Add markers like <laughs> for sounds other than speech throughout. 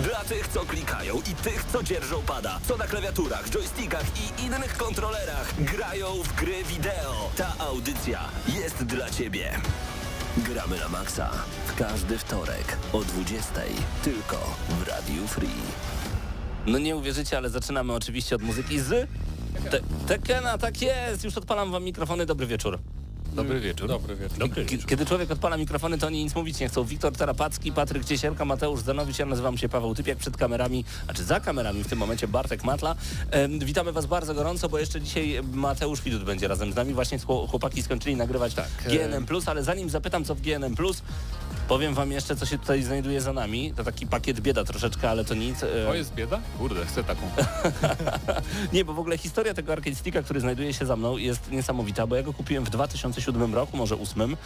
Dla tych, co klikają i tych, co dzierżą pada, co na klawiaturach, joystickach i innych kontrolerach grają w gry wideo. Ta audycja jest dla Ciebie. Gramy na maksa w każdy wtorek o 20 tylko w Radiu Free. No nie uwierzycie, ale zaczynamy oczywiście od muzyki z... Te Tekena, tak jest! Już odpalam wam mikrofony, dobry wieczór. Dobry wieczór. Dobry wieczór. Dobry K- wieczór. Kiedy człowiek odpala mikrofony, to oni nic mówić nie chcą. Wiktor Tarapacki, Patryk Ciesielka, Mateusz Zanowicz, ja nazywam się Paweł Typiak, przed kamerami, a czy za kamerami w tym momencie Bartek Matla. Witamy Was bardzo gorąco, bo jeszcze dzisiaj Mateusz Widut będzie razem z nami. Właśnie chło- chłopaki skończyli nagrywać Tak, GNM+, ale zanim zapytam, co w GNM+, powiem Wam jeszcze, co się tutaj znajduje za nami. To taki pakiet bieda troszeczkę, ale to nic. E, To jest bieda? Kurde, chcę taką. <laughs> Nie, bo w ogóle historia tego arcade sticka, który znajduje się za mną jest niesamowita, bo ja go kupiłem w 2007 roku, może 2008.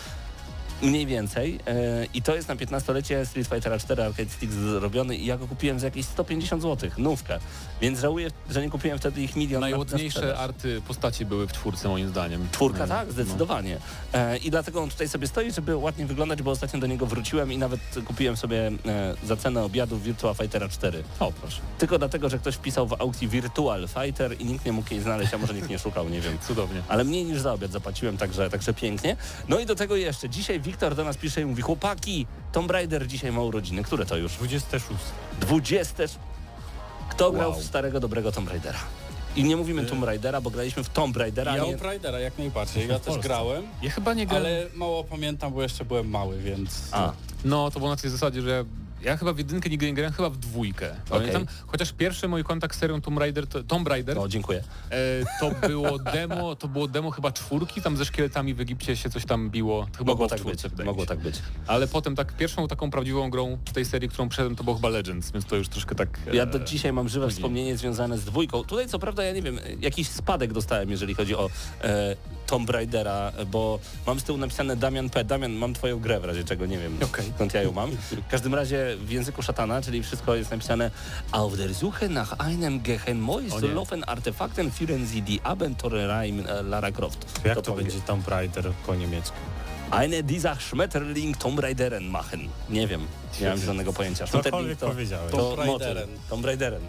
Mniej więcej. E, I to jest na 15-lecie Street Fighter 4 Arcade Stick zrobiony i ja go kupiłem za jakieś 150 zł, nówkę. Więc żałuję, że nie kupiłem wtedy ich milion. na- na Najładniejsze sprzedaż. arty postaci były w czwórce moim zdaniem. Czwórka, Mm, tak, zdecydowanie. E, I dlatego on tutaj sobie stoi, żeby ładnie wyglądać, bo ostatnio do niego wróciłem i nawet kupiłem sobie e, za cenę obiadu Virtua Fightera 4. No. O, proszę. Tylko dlatego, że ktoś wpisał w aukcji Virtual Fighter i nikt nie mógł jej znaleźć, a może nikt nie szukał, nie wiem. <laughs> Cudownie. Ale mniej niż za obiad zapłaciłem, także, także pięknie. No i do tego jeszcze, dzisiaj Wiktor do nas pisze i mówi, chłopaki, Tomb Raider dzisiaj ma urodziny. Które to już? 26. 20. Kto grał Wow. w starego, dobrego Tomb Raidera? I nie mówimy Y- Tomb Raidera, bo graliśmy w Tomb Raidera, Ja nie... u Raidera jak najbardziej. Ja też grałem, Ja chyba nie grałem. ale mało pamiętam, bo jeszcze byłem mały, więc... A, No, to było na tej zasadzie, że ja, chyba w jedynkę nigdy nie grałem, chyba w dwójkę. Pamiętam, chociaż pierwszy mój kontakt z serią Tomb Raider, to, Tomb Raider no dziękuję. e, to było demo, to było demo chyba czwórki, tam ze szkieletami w Egipcie się coś tam biło. To Chyba Mogło tak czwórce, być, mogło tak być. Ale potem tak pierwszą taką prawdziwą grą w tej serii, którą przeszedłem, to było chyba Legends, więc to już troszkę tak... e, Ja do dzisiaj mam żywe wspomnienie związane z dwójką. Tutaj co prawda ja nie wiem, jakiś spadek dostałem, jeżeli chodzi o e, Tomb Raidera, bo mam z tyłu napisane Damian P. Damian, mam twoją grę w razie czego, nie wiem Okej. skąd ja ją mam. W każdym razie w języku szatana, czyli wszystko jest napisane Auf der Suche nach einem geheimnisvollen Artefakten führen Sie die Abenturereien e, Lara Croft. Jak To to będzie Tomb Raider po niemiecku? Eine dieser Schmetterling Tomb Raideren machen. Nie wiem, nie mam żadnego pojęcia. Schmetterling Cokolwiek to, powiedziałeś. to Tomb motyl. Raideren. Tomb Raideren.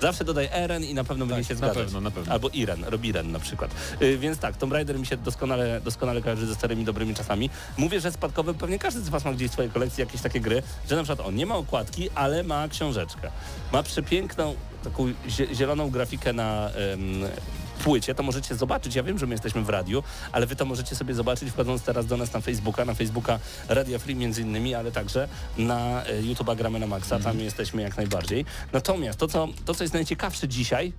Zawsze dodaj Eren i na pewno będzie się na zgadzać. pewno, na pewno. Albo Iren, Robiren na przykład. Y, więc tak, Tomb Raider mi się doskonale, doskonale kojarzy ze starymi, dobrymi czasami. Mówię, że spadkowy, pewnie każdy z Was ma gdzieś w swojej kolekcji jakieś takie gry, że na przykład on nie ma okładki, ale ma książeczkę. Ma przepiękną, taką zie- zieloną grafikę na płycie, to możecie zobaczyć. Ja wiem, że my jesteśmy w radiu, ale wy to możecie sobie zobaczyć wchodząc teraz do nas na Facebooka, na Facebooka Radia Free między innymi, ale także na e, YouTube'a Gramy na Maxa, tam jesteśmy jak najbardziej. Natomiast to, co, to, co jest najciekawsze dzisiaj,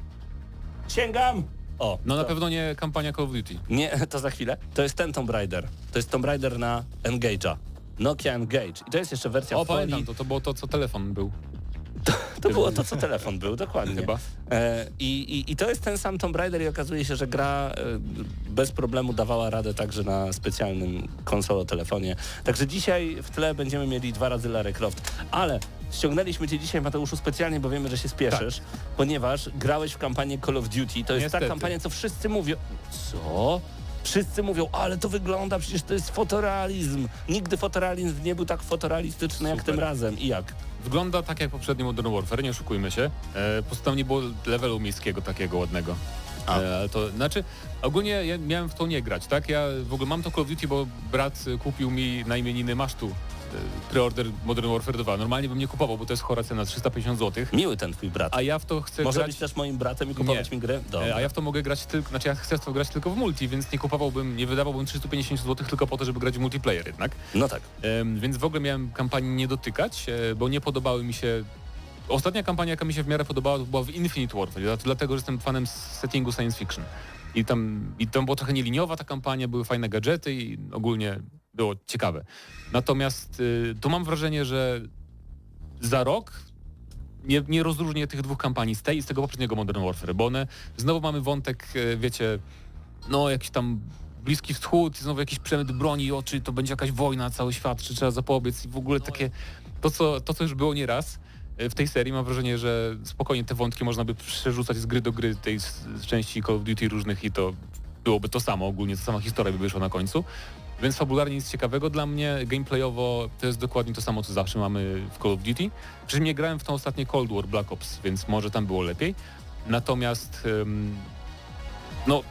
sięgam! O, No na to, pewno nie kampania Call of Duty. Nie, <laughs> to za chwilę. To jest ten Tomb Raider. To jest Tomb Raider na Engage'a. Nokia Engage. I to jest jeszcze wersja O, w folii. pamiętam, to, to było to, co telefon był. To było to, co telefon był, dokładnie. Chyba. E, i, i, I to jest ten sam Tomb Raider i okazuje się, że gra e, bez problemu dawała radę także na specjalnym konsolo-telefonie. Także dzisiaj w tle będziemy mieli dwa razy Lara Croft. Ale ściągnęliśmy Cię dzisiaj, Mateuszu, specjalnie, bo wiemy, że się spieszysz, ponieważ grałeś w kampanię Call of Duty. To jest ta Niestety. kampania, co wszyscy mówią. Co? Wszyscy mówią, ale to wygląda, przecież to jest fotorealizm. Nigdy fotorealizm nie był tak fotorealistyczny jak Super. tym razem. I jak? Wygląda tak jak poprzedni Modern Warfare, nie oszukujmy się. E, po prostu tam nie było levelu miejskiego takiego ładnego. A. E, ale to znaczy, ogólnie ja miałem w to nie grać, tak? Ja w ogóle mam to Call of Duty, bo brat kupił mi na imieniny masztu preorder Modern Warfare 2. Normalnie bym nie kupował, bo to jest chora cena 350 zł. Miły ten twój brat. A ja w to chcę Może grać. być też moim bratem i kupować Nie. mi? Dobra. E, A ja w to mogę grać tylko, znaczy ja chcę w to grać tylko w multi, więc nie kupowałbym, nie wydawałbym 350 zł tylko po to, żeby grać w multiplayer jednak. No tak. Więc w ogóle miałem kampanii nie dotykać, e, bo nie podobały mi się... Ostatnia kampania, jaka mi się w miarę podobała, to była w Infinite Warfare, dla- dlatego, że jestem fanem settingu science fiction. I tam, I tam była trochę nieliniowa ta kampania, były fajne gadżety i ogólnie było ciekawe. Natomiast y, tu mam wrażenie, że za rok nie, nie rozróżnię tych dwóch kampanii z tej i z tego poprzedniego Modern Warfare, bo one, znowu mamy wątek, e, wiecie, no jakiś tam Bliski Wschód, znowu jakiś przemyt broni, o, czy to będzie jakaś wojna, cały świat, czy trzeba zapobiec i w ogóle takie, to co, to co już było nieraz w tej serii, mam wrażenie, że spokojnie te wątki można by przerzucać z gry do gry tej części Call of Duty różnych i to byłoby to samo, ogólnie ta sama historia by wyszła na końcu. Więc fabularnie nic ciekawego dla mnie, gameplayowo to jest dokładnie to samo, co zawsze mamy w Call of Duty. Przy nie grałem w to ostatnie Cold War Black Ops, więc może tam było lepiej. Natomiast no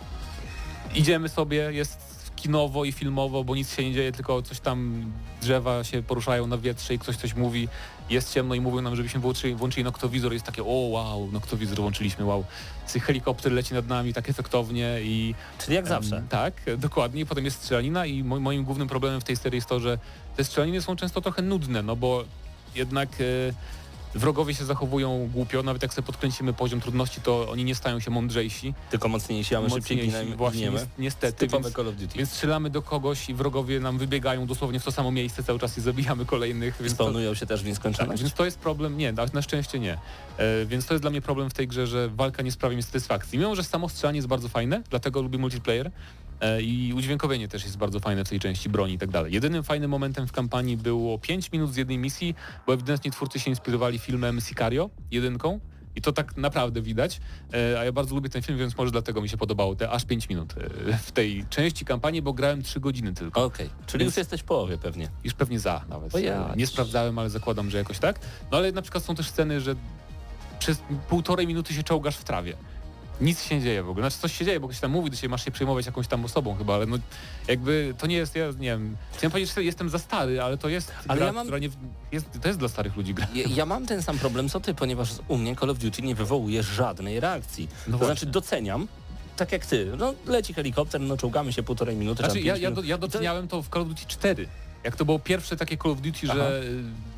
idziemy sobie, jest kinowo i filmowo, bo nic się nie dzieje, tylko coś tam drzewa się poruszają na wietrze i ktoś coś mówi, jest ciemno i mówią nam, żebyśmy włączyli, włączyli noktowizor, jest takie o wow, noktowizor włączyliśmy, wow. Helikopter leci nad nami tak efektownie i Czyli jak zawsze. Em, tak, dokładnie. I potem jest strzelanina i mo- moim głównym problemem w tej serii jest to, że te strzelaniny są często trochę nudne, no bo jednak e, wrogowie się zachowują głupio, nawet jak sobie podkręcimy poziom trudności, to oni nie stają się mądrzejsi. Tylko mocniejsi, a my szybciej mocniejsi, ginemy. właśnie, niestety, Typowe więc, Call of Duty. więc strzelamy do kogoś i wrogowie nam wybiegają dosłownie w to samo miejsce cały czas i zabijamy kolejnych, więc Spawnują się też w tak, nieskończoność. więc to jest problem, nie, na, na szczęście nie. E, więc to jest dla mnie problem w tej grze, że walka nie sprawia mi satysfakcji. Mimo, że samo strzelanie jest bardzo fajne, dlatego lubię multiplayer i udźwiękowienie też jest bardzo fajne w tej części broni i tak dalej. Jedynym fajnym momentem w kampanii było 5 minut z jednej misji, bo ewidentnie twórcy się inspirowali filmem Sicario, jedynką, i to tak naprawdę widać, e, a ja bardzo lubię ten film, więc może dlatego mi się podobało te aż 5 minut e, w tej części kampanii, bo grałem 3 godziny tylko. Okej, czyli Więc- już jesteś w połowie pewnie. Już pewnie za nawet. Ja. Nie sprawdzałem, ale zakładam, że jakoś tak. No ale na przykład są też sceny, że przez półtorej minuty się czołgasz w trawie. Nic się nie dzieje w ogóle. Znaczy coś się dzieje, bo ktoś tam mówi do ciebie, masz się przejmować jakąś tam osobą chyba, ale no jakby to nie jest, ja nie wiem, chciałem powiedzieć, że jestem za stary, ale to jest Ale gra, ja mam- nie, jest, to jest dla starych ludzi gra. Ja, ja mam ten sam problem co ty, ponieważ u mnie Call of Duty nie wywołuje żadnej reakcji. No to właśnie. znaczy doceniam, tak jak ty, no leci helikopter, no czołgamy się półtorej minuty, Znaczy czy ja, ja, do, ja doceniałem to w Call of Duty 4. Jak to było pierwsze takie Call of Duty, Aha. że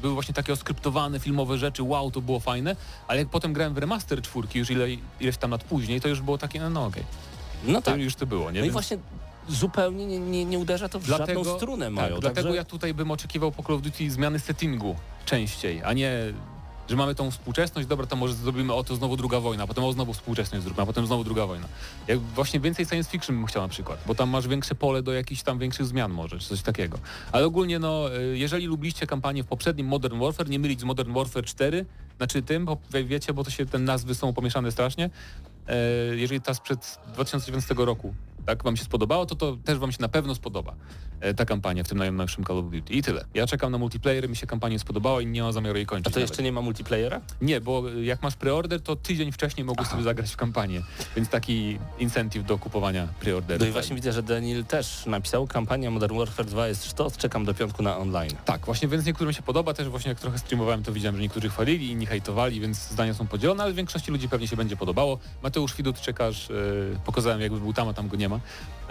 były właśnie takie oskryptowane filmowe rzeczy, wow, to było fajne, ale jak potem grałem w remaster czwórki już ile, ileś tam lat później, to już było takie, no, no okej, No to tak. już to było, nie? No i właśnie zupełnie nie, nie, nie uderza to w Dlatego- żadną strunę Tak, mają. dlatego także... ja tutaj bym oczekiwał po Call of Duty zmiany settingu częściej, a nie, że mamy tą współczesność, dobra, to może zrobimy o to znowu druga wojna, potem o znowu współczesność zróbmy, a potem znowu druga wojna. Jak właśnie więcej science fiction bym chciał na przykład, bo tam masz większe pole do jakichś tam większych zmian może, czy coś takiego. Ale ogólnie no, y, jeżeli lubiliście kampanię w poprzednim Modern Warfare, nie mylić z Modern Warfare 4, znaczy tym, bo wie- wiecie, bo to się te nazwy są pomieszane strasznie, E, jeżeli ta sprzed 2019 roku tak wam się spodobało, to to też wam się na pewno spodoba e, ta kampania w tym najnowszym Call of Duty. I tyle. Ja czekam na multiplayer, mi się kampania spodobała i nie mam zamiaru jej kończyć. A to nawet. jeszcze nie ma multiplayera? Nie, bo jak masz preorder, to tydzień wcześniej mogłeś sobie zagrać w kampanię, więc taki incentive do kupowania preorderu. No i właśnie widzę, że Daniel też napisał, kampania Modern Warfare 2 jest sztos, czekam do piątku na online. Tak, właśnie więc niektórym się podoba, też właśnie jak trochę streamowałem, to widziałem, że niektórzy chwalili, inni hejtowali, więc zdania są podzielone, ale większości ludzi pewnie się będzie podobało. Mateusz Widut czekasz, e, pokazałem jakby był tam, a tam go nie ma.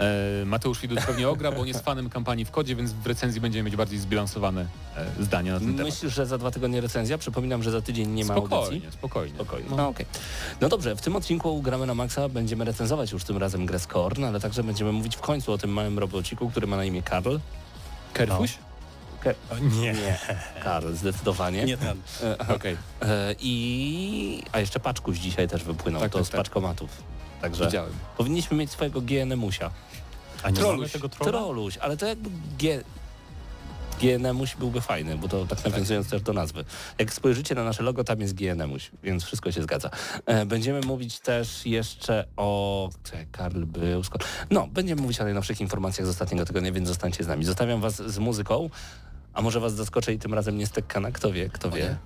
E, Mateusz Widut pewnie ogra, bo on jest fanem kampanii w kodzie, więc w recenzji będziemy mieć bardziej zbilansowane e, zdania na ten temat. Myślisz, że za dwa tygodnie recenzja? Przypominam, że za tydzień nie ma audycji. Spokojnie, spokojnie. Spokojnie. No. No, okej. no dobrze, w tym odcinku gramy na Maxa, będziemy recenzować już tym razem grę Skorn, ale także będziemy mówić w końcu o tym małym robociku, który ma na imię Karl. Kerfuś? O, nie. Nie, Karl, zdecydowanie. Nie ten. Okej, e, I... A jeszcze Paczkuś dzisiaj też wypłynął, Tak, to tak, z tak. paczkomatów. Także widziałem. powinniśmy mieć swojego GNM-usia. A nie Troluś. tego trolla? Troluś, ale to jakby G... GNM-uś byłby fajny, bo to tak nawiązując też do nazwy. Jak spojrzycie na nasze logo, tam jest GNM-uś, więc wszystko się zgadza. E, Będziemy mówić też jeszcze o... Czekaj, Karl był... No, będziemy mówić o najnowszych informacjach z ostatniego tygodnia, więc zostańcie z nami. Zostawiam was z muzyką, a może was zaskoczę i tym razem nie z Tekkana, kto wie, kto wie.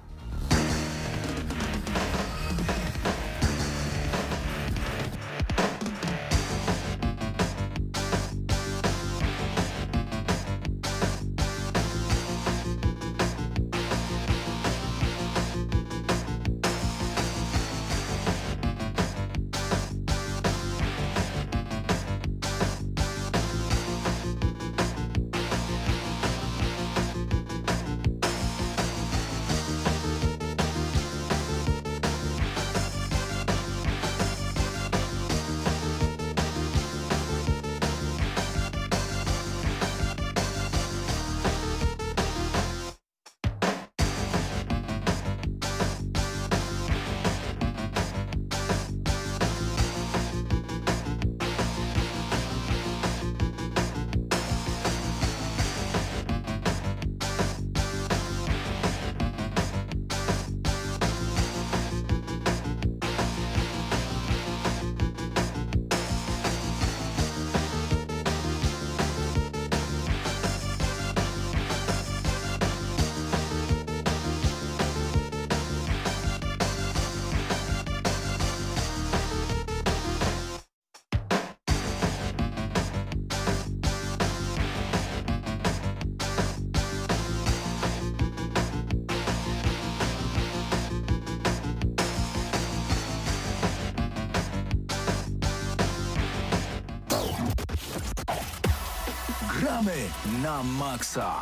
Na maksa.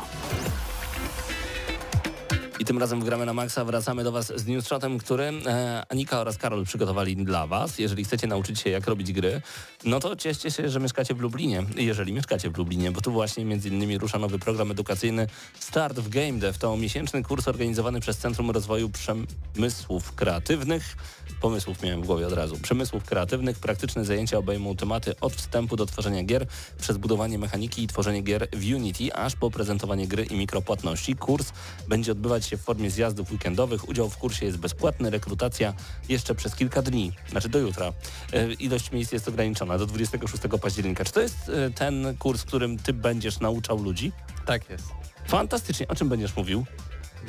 I tym razem Gramy na Maxa wracamy do Was z newsshotem, który e, Anika oraz Karol przygotowali dla Was. Jeżeli chcecie nauczyć się jak robić gry, no to cieszcie się, że mieszkacie w Lublinie. Jeżeli mieszkacie w Lublinie, bo tu właśnie między innymi rusza nowy program edukacyjny Start w Game Dev. To miesięczny kurs organizowany przez Centrum Rozwoju Przemysłów Kreatywnych. Pomysłów miałem w głowie od razu. Przemysłów kreatywnych, praktyczne zajęcia obejmą tematy od wstępu do tworzenia gier, przez budowanie mechaniki i tworzenie gier w Unity, aż po prezentowanie gry i mikropłatności. Kurs będzie odbywać się w formie zjazdów weekendowych. Udział w kursie jest bezpłatny, rekrutacja jeszcze przez kilka dni, znaczy do jutra. E, ilość miejsc jest ograniczona do 26 października. Czy to jest e, ten kurs, w którym ty będziesz nauczał ludzi? Tak jest. Fantastycznie. O czym będziesz mówił?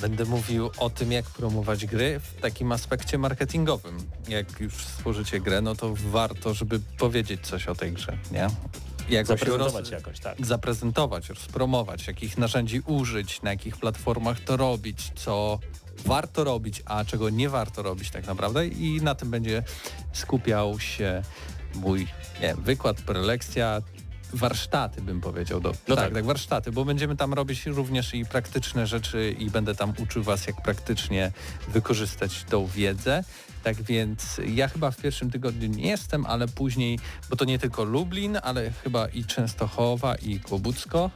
Będę mówił o tym, jak promować gry w takim aspekcie marketingowym. Jak już stworzycie grę, no to warto, żeby powiedzieć coś o tej grze, nie? Jak Zaprezentować jakoś, tak. Zaprezentować, rozpromować, jakich narzędzi użyć, na jakich platformach to robić, co warto robić, a czego nie warto robić tak naprawdę i na tym będzie skupiał się mój nie wiem, wykład, prelekcja, warsztaty bym powiedział. Do, No tak, tak. tak, warsztaty, bo będziemy tam robić również i praktyczne rzeczy i będę tam uczył Was, jak praktycznie wykorzystać tą wiedzę. Tak więc ja chyba w pierwszym tygodniu nie jestem, ale później, bo to nie tylko Lublin, ale chyba i Częstochowa i Kłobucko.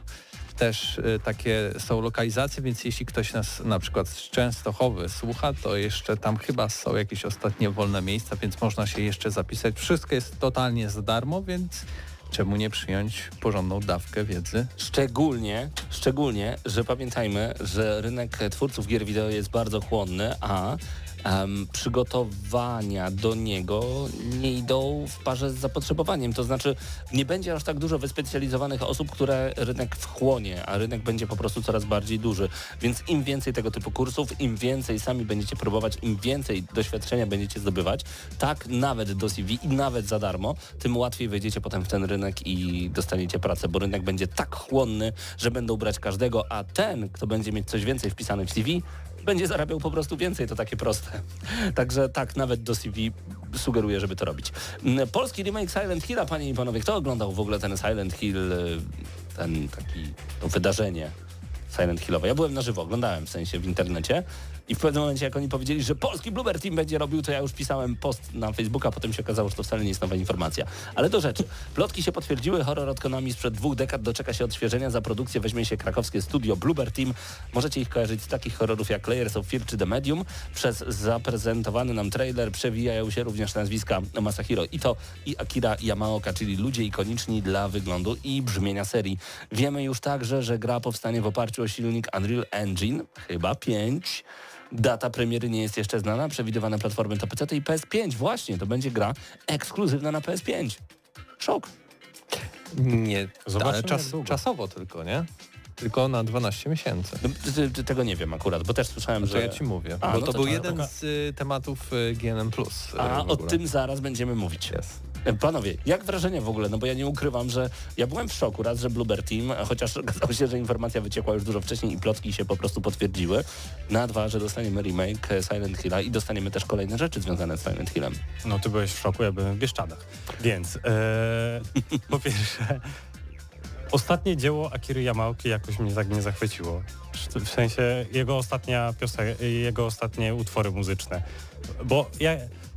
Też y, takie są lokalizacje, więc jeśli ktoś nas na przykład z Częstochowy słucha, to jeszcze tam chyba są jakieś ostatnie wolne miejsca, więc można się jeszcze zapisać. Wszystko jest totalnie za darmo, więc czemu nie przyjąć porządną dawkę wiedzy? Szczególnie, szczególnie, że pamiętajmy, że rynek twórców gier wideo jest bardzo chłonny, a em, przygotowania do niego nie idą w parze z zapotrzebowaniem. To znaczy nie będzie aż tak dużo wyspecjalizowanych osób, które rynek wchłonie, a rynek będzie po prostu coraz bardziej duży. Więc im więcej tego typu kursów, im więcej sami będziecie próbować, im więcej doświadczenia będziecie zdobywać, tak nawet do CV i nawet za darmo, tym łatwiej wejdziecie potem w ten rynek i dostaniecie pracę, bo rynek będzie tak chłonny, że będą brać każdego, a ten, kto będzie mieć coś więcej wpisane w CV, będzie zarabiał po prostu więcej, to takie proste. Także tak, nawet do CV sugeruję, żeby to robić. Mm, Polski remake Silent Hilla, panie i panowie, kto oglądał w ogóle ten Silent Hill, y, ten taki, to wydarzenie Silent Hillowe? Ja byłem na żywo, oglądałem w sensie w internecie i w pewnym momencie, jak oni powiedzieli, że polski Bloober Team będzie robił, to ja już pisałem post na Facebooka, potem się okazało, że to wcale nie jest nowa informacja. Ale do rzeczy. Plotki się potwierdziły, horror od Konami sprzed dwóch dekad doczeka się odświeżenia. Za produkcję weźmie się krakowskie studio Bloober Team. Możecie ich kojarzyć z takich horrorów jak Layers of Fear czy The Medium. Przez zaprezentowany nam trailer przewijają się również nazwiska Masahiro Ito i Akira Yamaoka, czyli ludzie ikoniczni dla wyglądu i brzmienia serii. Wiemy już także, że gra powstanie w oparciu o silnik Unreal Engine, chyba 5. Data premiery nie jest jeszcze znana, przewidywane platformy to PC i PS5. Właśnie, to będzie gra ekskluzywna na PS5. Szok. Nie, Zobaczymy, ale czas, czasowo tylko, nie? Tylko na 12 miesięcy. No, ty- ty- Tego nie wiem akurat, bo też słyszałem, To że... ja ci mówię. A, bo no to to był jeden taka- z y, tematów y, GNM+. y, A o tym zaraz będziemy mówić. Jest. Panowie, jak wrażenie w ogóle? No bo ja nie ukrywam, że ja byłem w szoku raz, że Bloober Team, chociaż okazało się, że informacja wyciekła już dużo wcześniej i plotki się po prostu potwierdziły. Na dwa, że dostaniemy remake e, Silent Hilla i dostaniemy też kolejne rzeczy związane z Silent Hillem. No ty byłeś w szoku, ja byłem w Bieszczadach. Więc e, <laughs> po pierwsze, ostatnie dzieło Akiry Yamaoki jakoś mnie tak nie zachwyciło. W sensie jego ostatnia piosenka, jego ostatnie utwory muzyczne. Bo ja,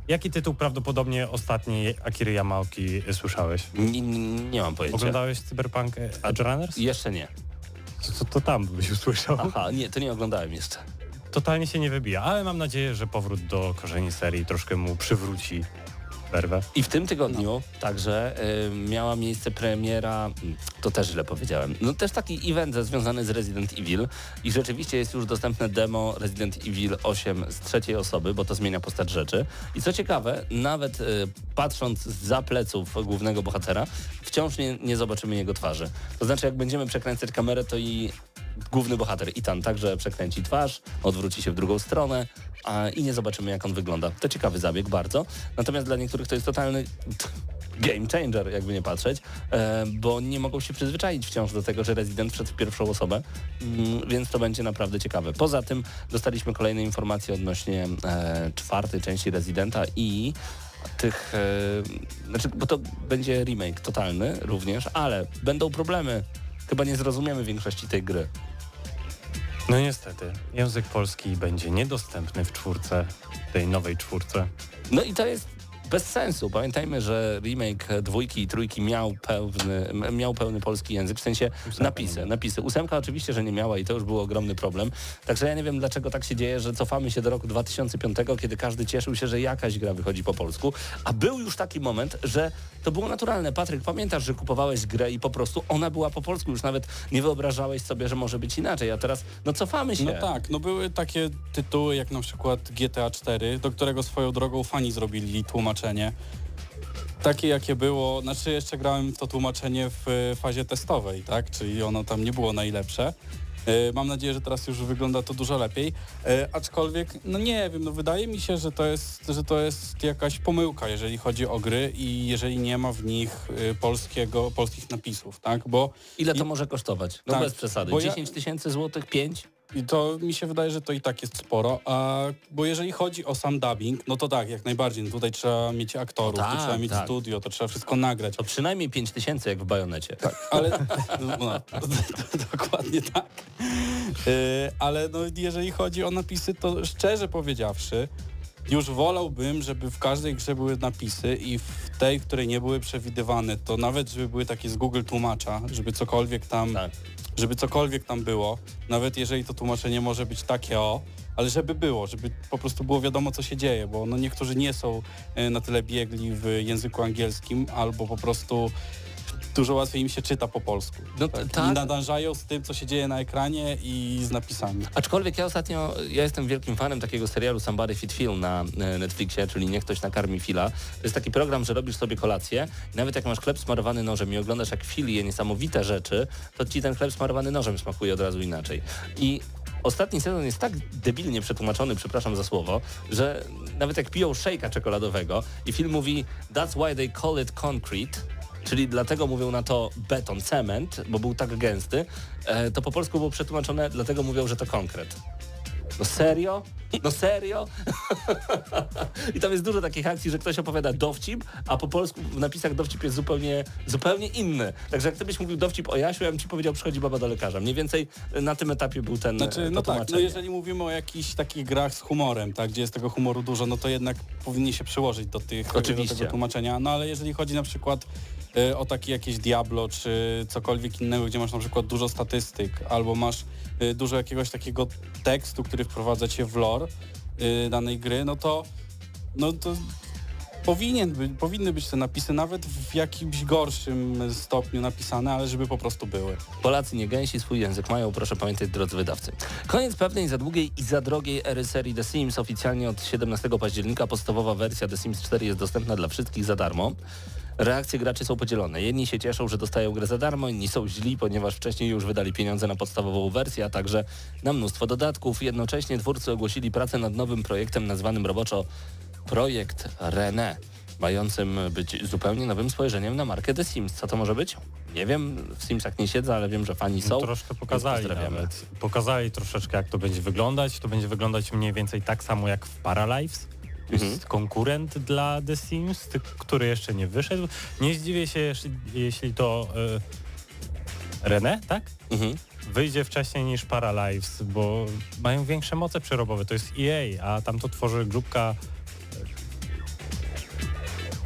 jaki tytuł prawdopodobnie ostatni Akiry Yamaoki słyszałeś? Nie, nie, mam pojęcia. Oglądałeś Cyberpunk Edge Runners? Jeszcze nie. To, to, to tam byś usłyszał. Aha, nie, to nie oglądałem jeszcze. Totalnie się nie wybija, ale mam nadzieję, że powrót do korzeni serii troszkę mu przywróci werwę. I w tym tygodniu także y, miała miejsce premiera, to też źle powiedziałem, no też taki event związany z Resident Evil i rzeczywiście jest już dostępne demo Resident Evil 8 z trzeciej osoby, bo to zmienia postać rzeczy. I co ciekawe, nawet y, patrząc za pleców głównego bohatera, wciąż nie, nie zobaczymy jego twarzy. To znaczy jak będziemy przekręcać kamerę, to i główny bohater Ethan także przekręci twarz, odwróci się w drugą stronę a, i nie zobaczymy jak on wygląda. To ciekawy zabieg bardzo. Natomiast dla niektórych to jest totalny <laughs> game changer, jakby nie patrzeć, e, bo nie mogą się przyzwyczaić wciąż do tego, że Resident wszedł w pierwszą osobę, mm, więc to będzie naprawdę ciekawe. Poza tym dostaliśmy kolejne informacje odnośnie e, czwartej części Residenta i tych, e, znaczy, bo to będzie remake totalny również, ale będą problemy chyba nie zrozumiemy większości tej gry. No niestety, język polski będzie niedostępny w czwórce, tej nowej czwórce. No i to jest bez sensu. Pamiętajmy, że remake dwójki i trójki miał pełny, miał pełny polski język, w sensie Ósemka napisy, napisy. Ósemka oczywiście, że nie miała i to już był ogromny problem. Także ja nie wiem, dlaczego tak się dzieje, że cofamy się do roku 2005, kiedy każdy cieszył się, że jakaś gra wychodzi po polsku, a był już taki moment, że to było naturalne. Patryk, pamiętasz, że kupowałeś grę i po prostu ona była po polsku, już nawet nie wyobrażałeś sobie, że może być inaczej, a teraz no cofamy się. No tak, no były takie tytuły jak na przykład GTA 4, do którego swoją drogą fani zrobili tłumaczenie. Takie jakie było, znaczy jeszcze grałem to tłumaczenie w e, fazie testowej, tak? Czyli ono tam nie było najlepsze. E, Mam nadzieję, że teraz już wygląda to dużo lepiej. E, aczkolwiek, no nie wiem, no wydaje mi się, że to, jest, że to jest jakaś pomyłka, jeżeli chodzi o gry i jeżeli nie ma w nich polskiego, polskich napisów, tak? Bo Ile to I- może kosztować? No Tak, bez przesady. bo ja- 10 tysięcy złotych, 5? I to mi się wydaje, że to i tak jest sporo, a, bo jeżeli chodzi o sam dubbing, no to tak, jak najbardziej. No tutaj trzeba mieć aktorów, No tak, trzeba mieć tak. studio, to trzeba wszystko nagrać. To przynajmniej 5 tysięcy jak w bajonecie. Tak, ale <laughs> no, dokładnie tak. Yy, ale no, jeżeli chodzi o napisy, to szczerze powiedziawszy, już wolałbym, żeby w każdej grze były napisy i w tej, w której nie były przewidywane, to nawet żeby były takie z Google tłumacza, żeby cokolwiek tam Tak. żeby cokolwiek tam było, nawet jeżeli to tłumaczenie może być takie o, ale żeby było, żeby po prostu było wiadomo, co się dzieje, bo no niektórzy nie są e, na tyle biegli w języku angielskim, albo po prostu dużo łatwiej im się czyta po polsku. No tak? tak. I nadążają z tym, co się dzieje na ekranie i z napisami. Aczkolwiek ja ostatnio, ja jestem wielkim fanem takiego serialu Somebody Feed Phil na e, Netflixie, czyli Niech ktoś nakarmi Phila. To jest taki program, że robisz sobie kolację i nawet jak masz chleb smarowany nożem i oglądasz jak Phil je niesamowite rzeczy, to ci ten chleb smarowany nożem smakuje od razu inaczej. I Ostatni sezon jest tak debilnie przetłumaczony, przepraszam za słowo, że nawet jak piją szejka czekoladowego i film mówi That's why they call it concrete, czyli dlatego mówią na to beton, cement, bo był tak gęsty, e, to po polsku było przetłumaczone, dlatego mówią, że to konkret. No serio? No serio? <laughs> I tam jest dużo takich akcji, że ktoś opowiada dowcip, a po polsku w napisach dowcip jest zupełnie, zupełnie inny. Także jak ty byś mówił dowcip o Jasiu, ja bym ci powiedział, przychodzi baba do lekarza. Mniej więcej na tym etapie był ten Znaczy, no tak, no jeżeli mówimy o jakichś takich grach z humorem, tak, gdzie jest tego humoru dużo, no to jednak powinni się przyłożyć do, tych, do Oczywiście. tego tłumaczenia. No ale jeżeli chodzi na przykład o takie jakieś Diablo, czy cokolwiek innego, gdzie masz na przykład dużo statystyk, albo masz e, dużo jakiegoś takiego tekstu, który wprowadza cię w lore e, danej gry, no to, no to powinien by, powinny być te napisy nawet w jakimś gorszym stopniu napisane, ale żeby po prostu były. Polacy nie gęsi, swój język mają, proszę pamiętać drodzy wydawcy. Koniec pewnej za długiej i za drogiej ery serii The Sims. Oficjalnie od 17 października podstawowa wersja The Sims 4 jest dostępna dla wszystkich za darmo. Reakcje graczy są podzielone. Jedni się cieszą, że dostają grę za darmo, inni są źli, ponieważ wcześniej już wydali pieniądze na podstawową wersję, a także na mnóstwo dodatków. Jednocześnie twórcy ogłosili pracę nad nowym projektem nazwanym roboczo Projekt René, mającym być zupełnie nowym spojrzeniem na markę The Sims. Co to może być? Nie wiem, w Simsach nie siedzę, ale wiem, że fani są. No, troszkę pokazali. Pokazali troszeczkę, jak to będzie wyglądać. To będzie wyglądać mniej więcej tak samo jak w Paralives. To Mhm. jest konkurent dla The Sims, który jeszcze nie wyszedł. Nie zdziwię się, jeśli, jeśli to y, René, tak? Mhm. Wyjdzie wcześniej niż Paralives, bo mają większe moce przerobowe. To jest EA, a tam to tworzy grupka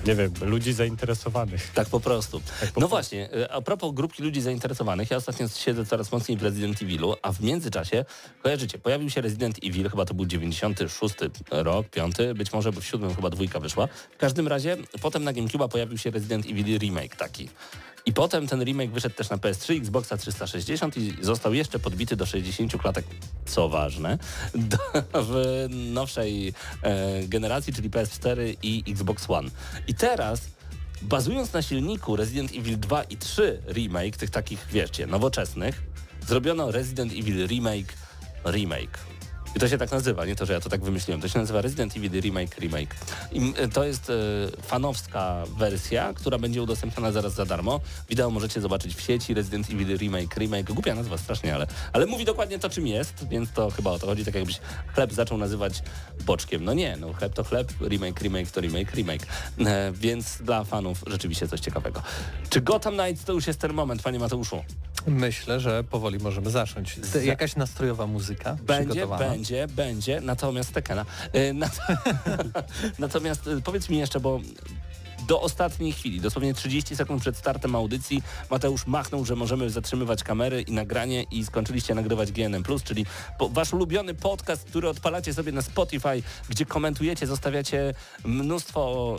nie wiem, ludzi zainteresowanych. Tak po prostu. Tak po no prostu. właśnie, y, a propos grupki ludzi zainteresowanych, ja ostatnio siedzę coraz mocniej w Resident Evilu, a w międzyczasie, kojarzycie, pojawił się Resident Evil, chyba to był 96 rok, 5, być może w 7 chyba dwójka wyszła. W każdym razie, potem na GameCube'a pojawił się Resident Evil Remake taki. I potem ten remake wyszedł też na PS3, Xboxa 360 i został jeszcze podbity do 60 klatek, co ważne, <laughs> do, w nowszej e, generacji, czyli PS4 i Xbox One. I teraz bazując na silniku Resident Evil 2 i 3 remake, tych takich, wiecie, nowoczesnych, zrobiono Resident Evil Remake Remake. I to się tak nazywa, nie to, że ja to tak wymyśliłem. To się nazywa Resident Evil Remake Remake. I y, to jest e, fanowska wersja, która będzie udostępniona zaraz za darmo. Wideo możecie zobaczyć w sieci Resident Evil Remake Remake. Głupia nazwa strasznie, ale, ale mówi dokładnie to, czym jest, więc to chyba o to chodzi. Tak jakbyś chleb zaczął nazywać boczkiem. No nie, no chleb to chleb, remake, remake to remake, remake. E, więc dla fanów rzeczywiście coś ciekawego. Czy Gotham Knights to już jest ten moment, panie Mateuszu? Myślę, że powoli możemy zacząć. Za- Jakaś nastrojowa muzyka Będzie, przygotowana? będzie, będzie, natomiast Tekena. Y, nat- <laughs> natomiast y, powiedz mi jeszcze, bo do ostatniej chwili, dosłownie 30 sekund przed startem audycji, Mateusz machnął, że możemy zatrzymywać kamery i nagranie i skończyliście nagrywać GNM+, czyli wasz ulubiony podcast, który odpalacie sobie na Spotify, gdzie komentujecie, zostawiacie mnóstwo...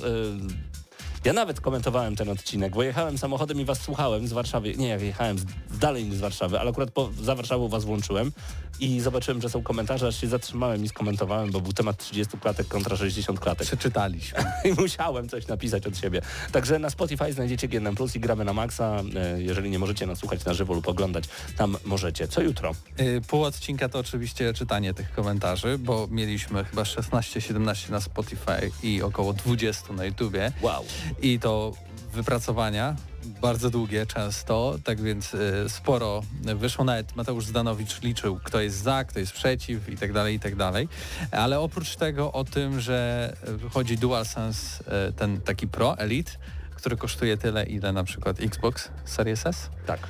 ja nawet komentowałem ten odcinek, bo jechałem samochodem i was słuchałem z Warszawy. Nie, jak jechałem z, dalej niż z Warszawy, ale akurat po, za Warszawą was włączyłem i zobaczyłem, że są komentarze, aż się zatrzymałem i skomentowałem, bo był temat 30 klatek kontra 60 klatek. Przeczytaliśmy. <laughs> I musiałem coś napisać od siebie. Także na Spotify znajdziecie GNM Plus i gramy na maksa. E, Jeżeli nie możecie nas słuchać na żywo lub oglądać, tam możecie. Co jutro? Y, Pół odcinka to oczywiście czytanie tych komentarzy, bo mieliśmy chyba 16-17 na Spotify i około 20 na YouTubie. Wow. I to wypracowania, bardzo długie często, tak więc y, sporo wyszło. Nawet Mateusz Zdanowicz liczył, kto jest za, kto jest przeciw i tak dalej, i tak dalej. Ale oprócz tego o tym, że wychodzi DualSense y, ten taki Pro Elite, który kosztuje tyle, ile na przykład Xbox Series S. Tak.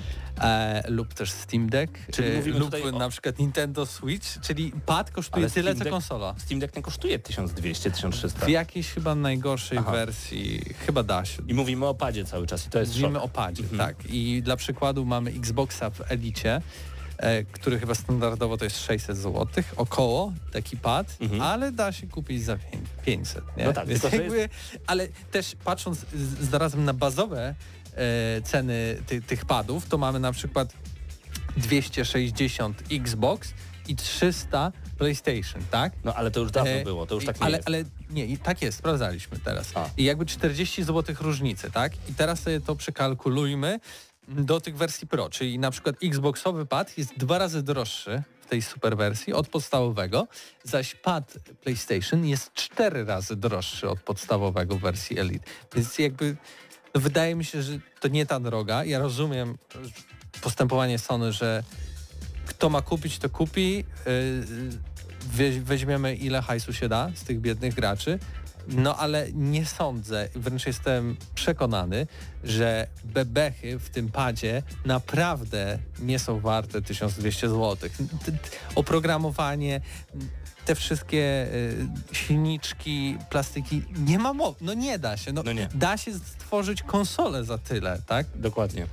E, lub też Steam Deck, Czyli e, lub o- na przykład Nintendo Switch, czyli pad kosztuje Ale tyle, co konsola. Steam Deck nie kosztuje 1200, 1300. W jakiejś chyba najgorszej Aha. wersji, chyba da się. I mówimy o padzie cały czas i to jest Mówimy szok. o padzie, Mhm. tak. I dla przykładu mamy Xboxa w Elicie, e, który chyba standardowo to jest 600 zł, około taki pad, Mhm. ale da się kupić za pię- 500, nie? No tak, Więc jakby, ale też patrząc z- zarazem na bazowe ceny ty, tych padów, to mamy na przykład 260 Xbox i 300 PlayStation, tak? No ale to już dawno E, było, to już tak nie ale, jest. Ale nie, tak jest, sprawdzaliśmy teraz. A. I jakby 40 zł różnicy, tak? I teraz sobie to przekalkulujmy do tych wersji Pro, czyli na przykład Xboxowy pad jest dwa razy droższy w tej super wersji od podstawowego, zaś pad PlayStation jest cztery razy droższy od podstawowego w wersji Elite. Więc jakby wydaje mi się, że to nie ta droga. Ja rozumiem postępowanie Sony, że kto ma kupić, to kupi. Yy, Weź- weźmiemy ile hajsu się da z tych biednych graczy. No ale nie sądzę, wręcz jestem przekonany, że bebechy w tym padzie naprawdę nie są warte 1200 zł. Oprogramowanie, te wszystkie y, silniczki, plastiki, nie ma mowy, no nie da się. No, No nie. Da się stworzyć konsolę za tyle, tak? Dokładnie.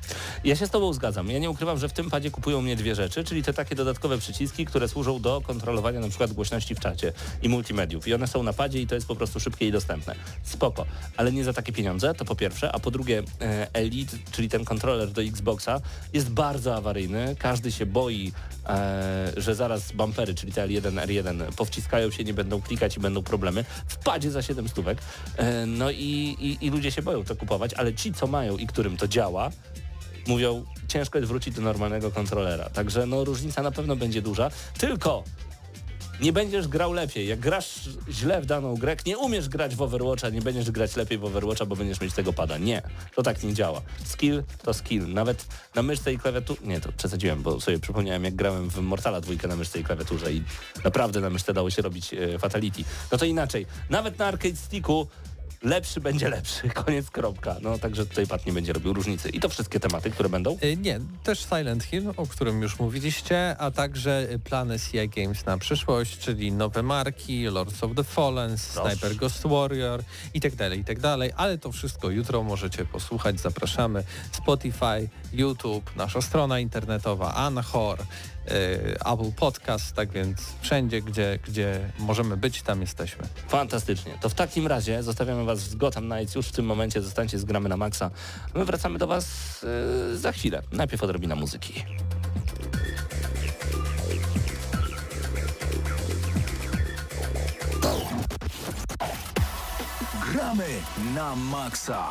Ja się z Tobą zgadzam. Ja nie ukrywam, że w tym padzie kupują mnie dwie rzeczy, czyli te takie dodatkowe przyciski, które służą do kontrolowania na przykład głośności w czacie i multimediów. I one są na padzie i to jest po prostu szybkie i dostępne. Spoko. Ale nie za takie pieniądze, to po pierwsze. A po drugie e, Elite, czyli ten kontroler do Xboxa jest bardzo awaryjny. Każdy się boi, e, że zaraz bumpery, czyli te L1, R1 powciskają się, nie będą klikać i będą problemy. W padzie za 7 stówek. E, no i, i, i ludzie się boją to kupować, ale ci, co mają i którym to działa, mówią, ciężko jest wrócić do normalnego kontrolera. Także no różnica na pewno będzie duża. Tylko nie będziesz grał lepiej. Jak grasz źle w daną grę, nie umiesz grać w Overwatcha, nie będziesz grać lepiej w Overwatcha, bo będziesz mieć tego pada. Nie, to tak nie działa. Skill to skill. Nawet na myszce i klawiaturze... Nie, to przesadziłem, bo sobie przypomniałem, jak grałem w Mortala dwójkę na myszce i klawiaturze i naprawdę na myszce dało się robić e, fatality. No to inaczej. Nawet na arcade sticku lepszy będzie lepszy. <laughs> Koniec, kropka. No także tutaj Pat nie będzie robił różnicy. I to wszystkie tematy, które będą. Y, Nie, też Silent Hill, o którym już mówiliście, a także y, plany CI Games na przyszłość, czyli nowe marki, Lords of the Fallen, Sniper Ghost Warrior i tak dalej, i tak dalej, ale to wszystko jutro możecie posłuchać, zapraszamy. Spotify, YouTube, nasza strona internetowa, Anchor, Apple Podcast, tak więc wszędzie, gdzie, gdzie możemy być, tam jesteśmy. Fantastycznie. To w takim razie zostawiamy Was z Gotham Knights. Już w tym momencie zostańcie z Gramy na Maxa. My wracamy do Was yy, za chwilę. Najpierw odrobina muzyki. Gramy na maksa.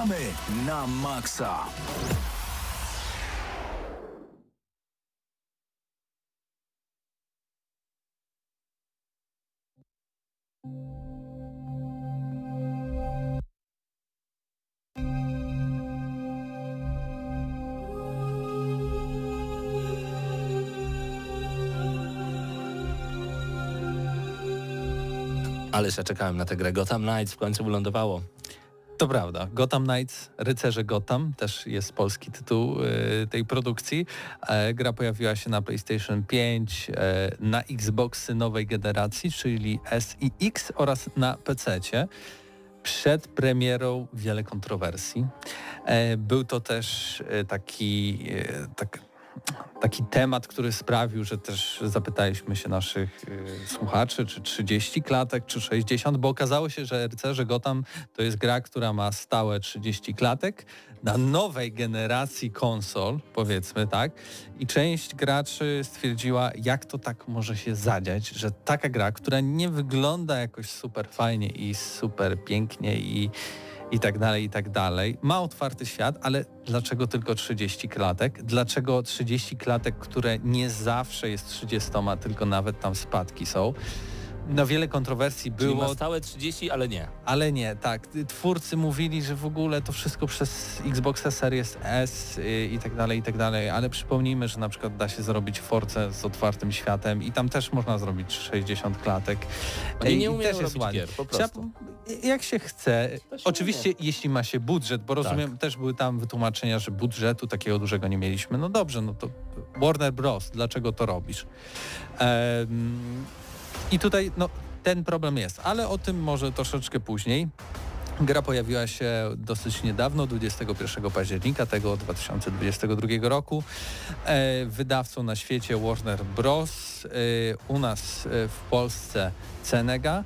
Gramy na maksa. Ależ ja czekałem na tę grę. Gotham Knights w końcu wylądowało. To prawda. Gotham Knights, Rycerze Gotham, też jest polski tytuł y, tej produkcji. E, gra pojawiła się na PlayStation 5, e, na Xboxy nowej generacji, czyli S i X oraz na PC. Przed premierą wiele kontrowersji. E, był to też taki, tak, taki temat, który sprawił, że też zapytaliśmy się naszych y, słuchaczy, czy 30 klatek, czy 60, bo okazało się, że Rycerze Gotham to jest gra, która ma stałe 30 klatek na nowej generacji konsol, powiedzmy tak, i część graczy stwierdziła, jak to tak może się zadziać, że taka gra, która nie wygląda jakoś super fajnie i super pięknie i i tak dalej, i tak dalej. Ma otwarty świat, ale dlaczego tylko 30 klatek? Dlaczego 30 klatek, które nie zawsze jest 30, tylko nawet tam spadki są? No wiele kontrowersji Czyli było, ma stałe 30, ale nie. ale nie, tak. Twórcy mówili, że w ogóle to wszystko przez Xboxa Series S y, i tak dalej, i tak dalej, ale przypomnijmy, że na przykład da się zrobić Force z otwartym światem i tam też można zrobić 60 klatek. Oni nie umieją też jest ładnie. gier, po Trzeba- prostu. jak się chce. Się Oczywiście jeśli ma się budżet, bo rozumiem, też były tam wytłumaczenia, że budżetu takiego dużego nie mieliśmy. No dobrze, no to Warner Bros. Dlaczego to robisz? Em, I tutaj no, ten problem jest, ale o tym może troszeczkę później. Gra pojawiła się dosyć niedawno, 21 października tego 2022 roku. E, wydawcą na świecie Warner Bros. E, u nas e, w Polsce Cenega.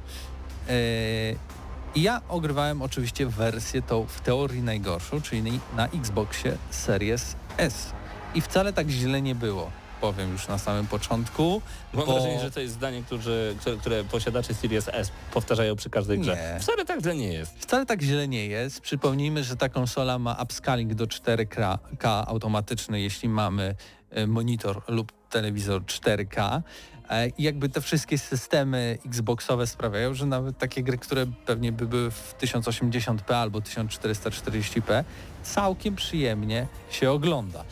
Ja ogrywałem oczywiście wersję tą w teorii najgorszą, czyli na Xboxie Series S. I wcale tak źle nie było, powiem już na samym początku. Mam bo- wrażenie, że to jest zdanie, które, które, które posiadacze Series S powtarzają przy każdej grze. Nie. Wcale tak źle nie jest. Wcale tak źle nie jest. Przypomnijmy, że ta konsola ma upscaling do 4K automatyczny, jeśli mamy e, monitor lub telewizor 4K. E, I jakby te wszystkie systemy Xboxowe sprawiają, że nawet takie gry, które pewnie by były w 1080p albo 1440p, całkiem przyjemnie się ogląda.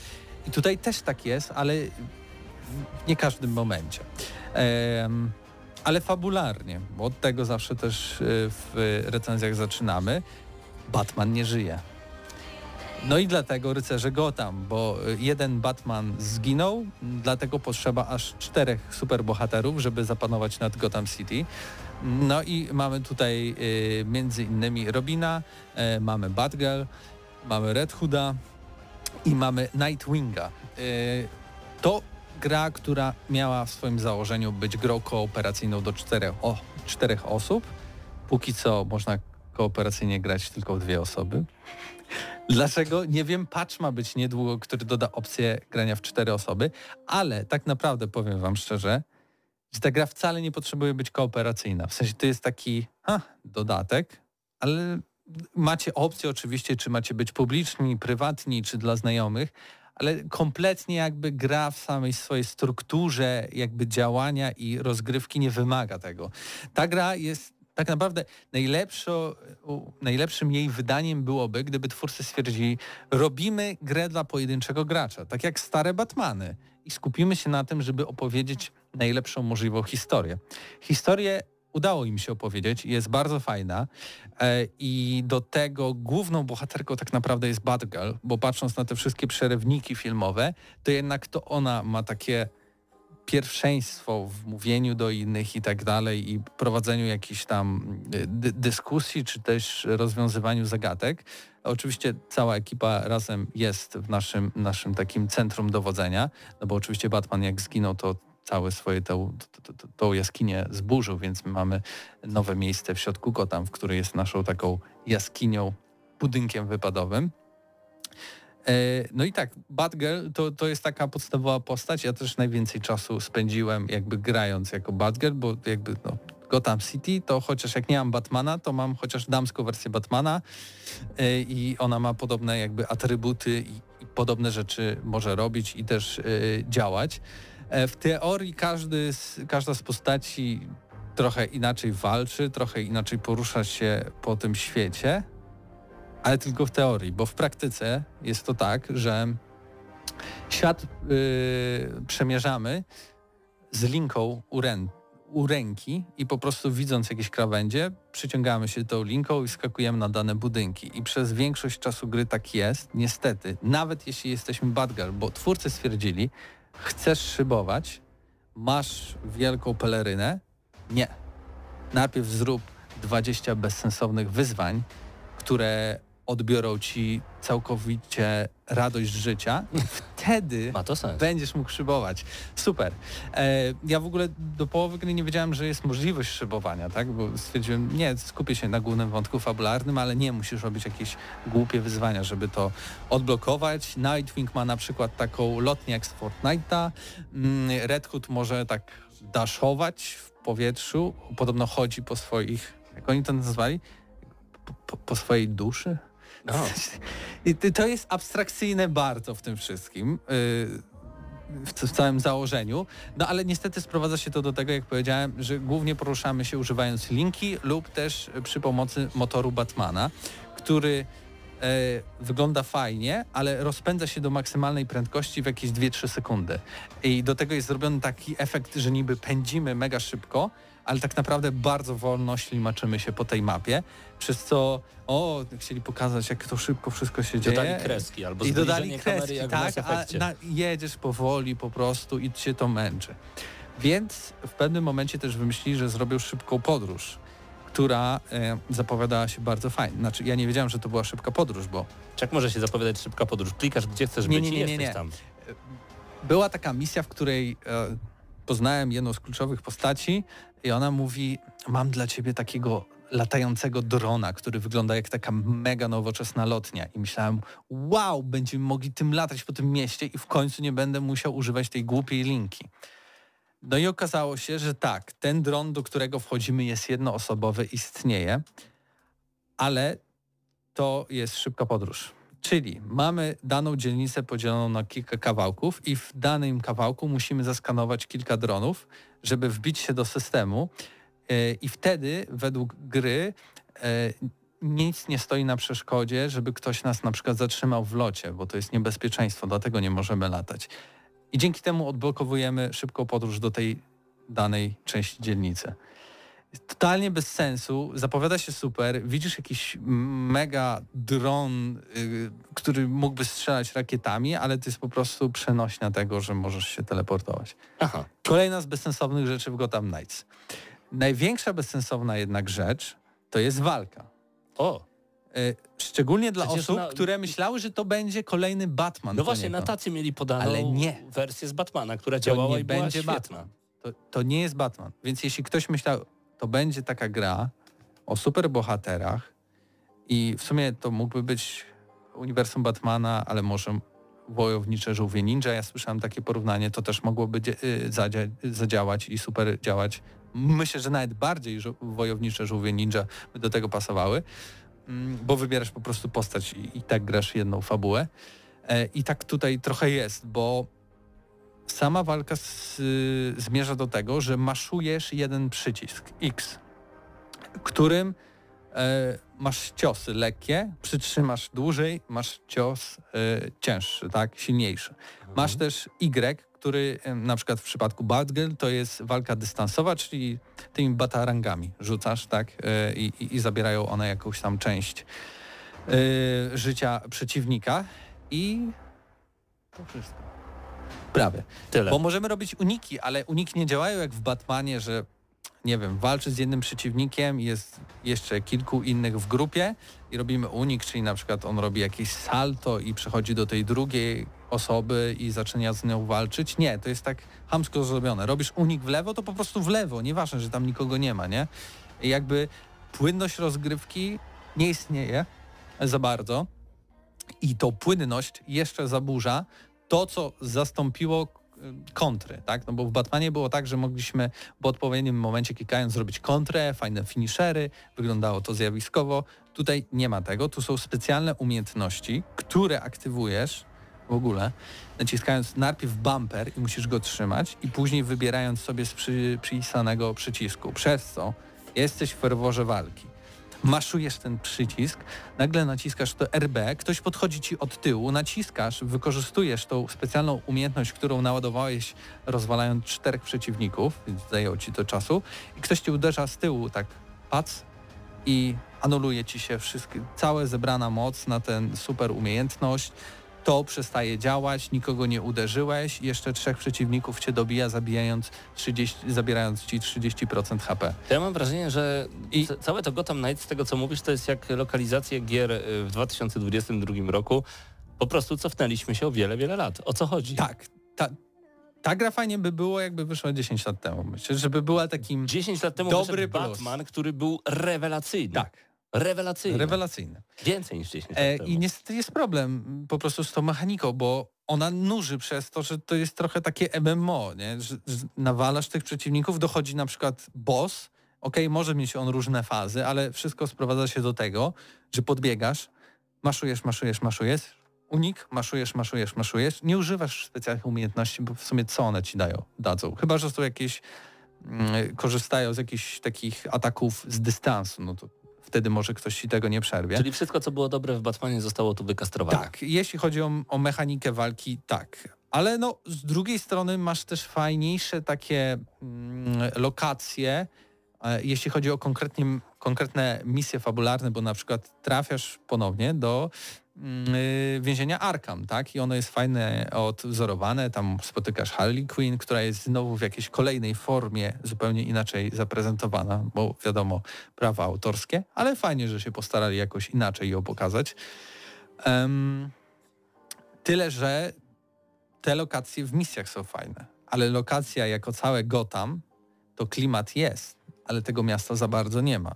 I tutaj też tak jest, ale w nie każdym momencie. Ale fabularnie, bo od tego zawsze też y, w recenzjach zaczynamy, Batman nie żyje. No i dlatego rycerze Gotham, bo y, jeden Batman zginął, dlatego potrzeba aż czterech superbohaterów, żeby zapanować nad Gotham City. No i mamy tutaj y, między innymi Robina, y, mamy Batgirl, mamy Red Hooda i mamy Nightwinga. Y, to gra, która miała w swoim założeniu być grą kooperacyjną do czterech, o, czterech osób. Póki co można kooperacyjnie grać tylko w dwie osoby. Dlaczego? Nie wiem, patch ma być niedługo, który doda opcję grania w cztery osoby, ale tak naprawdę powiem wam szczerze, że ta gra wcale nie potrzebuje być kooperacyjna. W sensie to jest taki ha, dodatek, ale macie opcję oczywiście, czy macie być publiczni, prywatni, czy dla znajomych, ale kompletnie jakby gra w samej swojej strukturze jakby działania i rozgrywki nie wymaga tego. Ta gra jest tak naprawdę najlepszo, najlepszym jej wydaniem byłoby, gdyby twórcy stwierdzili, robimy grę dla pojedynczego gracza, tak jak stare Batmany i skupimy się na tym, żeby opowiedzieć najlepszą możliwą historię. Historię udało im się opowiedzieć jest bardzo fajna e, i do tego główną bohaterką tak naprawdę jest Batgirl, bo patrząc na te wszystkie przerywniki filmowe, to jednak to ona ma takie pierwszeństwo w mówieniu do innych i tak dalej i prowadzeniu jakichś tam y, dy dyskusji czy też rozwiązywaniu zagadek. Oczywiście cała ekipa razem jest w naszym, naszym takim centrum dowodzenia, no bo oczywiście Batman jak zginął to całe swoje tą, tą, jaskinię zburzył, więc my mamy nowe miejsce w środku Gotham, które jest naszą taką jaskinią, budynkiem wypadowym. E, No i tak, Batgirl to, to jest taka podstawowa postać. Ja też najwięcej czasu spędziłem jakby grając jako Batgirl, bo jakby no, Gotham City, to chociaż jak nie mam Batmana, to mam chociaż damską wersję Batmana y, i ona ma podobne jakby atrybuty i, podobne rzeczy może robić i też y, działać. E, W teorii każdy z, każda z postaci trochę inaczej walczy, trochę inaczej porusza się po tym świecie, ale tylko w teorii, bo w praktyce jest to tak, że świat yy, przemierzamy z linką u, rę, u ręki i po prostu widząc jakieś krawędzie, przyciągamy się tą linką i skakujemy na dane budynki. I przez większość czasu gry tak jest, niestety, nawet jeśli jesteśmy bad girl, bo twórcy stwierdzili, chcesz szybować, masz wielką pelerynę, nie. Najpierw zrób 20 bezsensownych wyzwań, które odbiorą ci całkowicie radość życia <laughs> wtedy będziesz mógł szybować. Super. E, ja w ogóle do połowy gry nie wiedziałem, że jest możliwość szybowania, tak? Bo stwierdziłem, nie, skupię się na głównym wątku fabularnym, ale nie, musisz robić jakieś głupie wyzwania, żeby to odblokować. Nightwing ma na przykład taką lotnię jak z Fortnite'a. Mm, Red Hood może tak daszować w powietrzu. Podobno chodzi po swoich, jak oni to nazwali? Po, po swojej duszy? O. <laughs> I ty- to jest abstrakcyjne bardzo w tym wszystkim. W, w całym założeniu. No ale niestety sprowadza się to do tego, jak powiedziałem, że głównie poruszamy się używając linki lub też przy pomocy motoru Batmana, który e, wygląda fajnie, ale rozpędza się do maksymalnej prędkości w jakieś 2-3 sekundy. I do tego jest zrobiony taki efekt, że niby pędzimy mega szybko, ale tak naprawdę bardzo wolno ślimaczymy się po tej mapie, przez co o, chcieli pokazać, jak to szybko wszystko się dzieje. Dodali kreski albo I dodali kreski, tak, a na, jedziesz powoli po prostu i cię to męczy. Więc w pewnym momencie też wymyślili, że zrobią szybką podróż, która e, zapowiadała się bardzo fajnie. Znaczy ja nie wiedziałem, że to była szybka podróż, bo jak może się zapowiadać szybka podróż? Klikasz gdzie chcesz Nie, być nie, i nie, nie, jesteś nie. tam. była taka misja, w której e, poznałem jedną z kluczowych postaci i ona mówi, mam dla ciebie takiego latającego drona, który wygląda jak taka mega nowoczesna lotnia. I myślałem, wow, będziemy mogli tym latać po tym mieście i w końcu nie będę musiał używać tej głupiej linki. No i okazało się, że tak, ten dron, do którego wchodzimy jest jednoosobowy, istnieje, ale to jest szybka podróż. Czyli mamy daną dzielnicę podzieloną na kilka kawałków i w danym kawałku musimy zaskanować kilka dronów, żeby wbić się do systemu e, i wtedy według gry e, nic nie stoi na przeszkodzie, żeby ktoś nas na przykład zatrzymał w locie, bo to jest niebezpieczeństwo, dlatego nie możemy latać. I dzięki temu odblokowujemy szybką podróż do tej danej części dzielnicy. Totalnie bez sensu, zapowiada się super, widzisz jakiś mega dron, y, który mógłby strzelać rakietami, ale to jest po prostu przenośnia tego, że możesz się teleportować. Aha. Kolejna z bezsensownych rzeczy w Gotham Knights. Największa bezsensowna jednak rzecz to jest walka. O, Y, Szczególnie dla Przecież osób, na- które myślały, że to będzie kolejny Batman. no właśnie na tacy mieli podaną Ale nie. wersję z Batmana, która To działała nie i będzie świetna. Batman. To, to nie jest Batman. Więc jeśli ktoś myślał, to będzie taka gra o superbohaterach i w sumie to mógłby być uniwersum Batmana, ale może wojownicze żółwie ninja. Ja słyszałem takie porównanie, to też mogłoby y, zadzia- zadziałać i super działać. Myślę, że nawet bardziej żo- wojownicze żółwie ninja by do tego pasowały, mm, bo wybierasz po prostu postać i, i tak grasz jedną fabułę. E, I tak tutaj trochę jest, bo sama walka z, zmierza do tego, że maszujesz jeden przycisk X, którym e, masz ciosy lekkie, przytrzymasz dłużej, masz cios e, cięższy, tak, silniejszy. Masz też Y, który e, na przykład w przypadku Batgirl to jest walka dystansowa, czyli tymi batarangami rzucasz, tak, i, i, i zabierają one jakąś tam część życia przeciwnika i to wszystko. Prawie. Tyle. Bo możemy robić uniki, ale uniki nie działają jak w Batmanie, że nie wiem, walczy z jednym przeciwnikiem, jest jeszcze kilku innych w grupie i robimy unik, czyli na przykład on robi jakieś salto i przechodzi do tej drugiej osoby i zaczyna z nią walczyć. Nie, to jest tak hamsko zrobione. Robisz unik w lewo, to po prostu w lewo, nieważne, że tam nikogo nie ma, nie? I jakby płynność rozgrywki nie istnieje za bardzo i tą płynność jeszcze zaburza to, co zastąpiło y, kontry, tak? No bo w Batmanie było tak, że mogliśmy w odpowiednim momencie klikając zrobić kontrę, fajne finishery, wyglądało to zjawiskowo. Tutaj nie ma tego, tu są specjalne umiejętności, które aktywujesz w ogóle, naciskając najpierw bumper i musisz go trzymać i później wybierając sobie z przy, przycisku, przez co jesteś w ferworze walki maszujesz ten przycisk, nagle naciskasz to RB, ktoś podchodzi ci od tyłu, naciskasz, wykorzystujesz tą specjalną umiejętność, którą naładowałeś rozwalając czterech przeciwników, więc zajęło ci to czasu i ktoś ci uderza z tyłu, tak pac i anuluje ci się wszystkie, cała zebrana moc na ten super umiejętność, to przestaje działać, nikogo nie uderzyłeś, jeszcze trzech przeciwników cię dobija, zabijając 30, zabierając ci 30% HP. Ja mam wrażenie, że I... całe to Gotham Knights, z tego co mówisz, to jest jak lokalizacje gier y, w 2022 roku. Po prostu cofnęliśmy się o wiele, wiele lat. O co chodzi? Tak. Ta, ta gra fajnie by było, jakby wyszła 10 lat temu. Myślę, żeby była takim 10 lat temu dobry Batman, który był rewelacyjny. Tak. Rewelacyjny. Rewelacyjny. Więcej niż 10 lat e. I niestety jest problem po prostu z tą mechaniką, bo ona nuży przez to, że to jest trochę takie MMO, nie? Że, że nawalasz tych przeciwników, dochodzi na przykład boss, ok, może mieć on różne fazy, ale wszystko sprowadza się do tego, że podbiegasz, maszujesz, maszujesz, maszujesz, unik, maszujesz, maszujesz, maszujesz, nie używasz specjalnych umiejętności, bo w sumie co one ci dają, dadzą? Chyba, że są jakieś, mm, korzystają z jakichś takich ataków z dystansu, no to wtedy może ktoś ci tego nie przerwie. Czyli wszystko, co było dobre w Batmanie zostało tu wykastrowane. Tak, jeśli chodzi o, o mechanikę walki, tak. Ale no, z drugiej strony masz też fajniejsze takie mm, lokacje, jeśli chodzi o konkretnie, konkretne misje fabularne, bo na przykład trafiasz ponownie do Mm, y, więzienia Arkham, tak? I ono jest fajne, odwzorowane, tam spotykasz Harley Quinn, która jest znowu w jakiejś kolejnej formie zupełnie inaczej zaprezentowana, bo wiadomo, prawa autorskie, ale fajnie, że się postarali jakoś inaczej ją pokazać. Um, tyle, że te lokacje w misjach są fajne, ale lokacja jako całe Gotham, to klimat jest, ale tego miasta za bardzo nie ma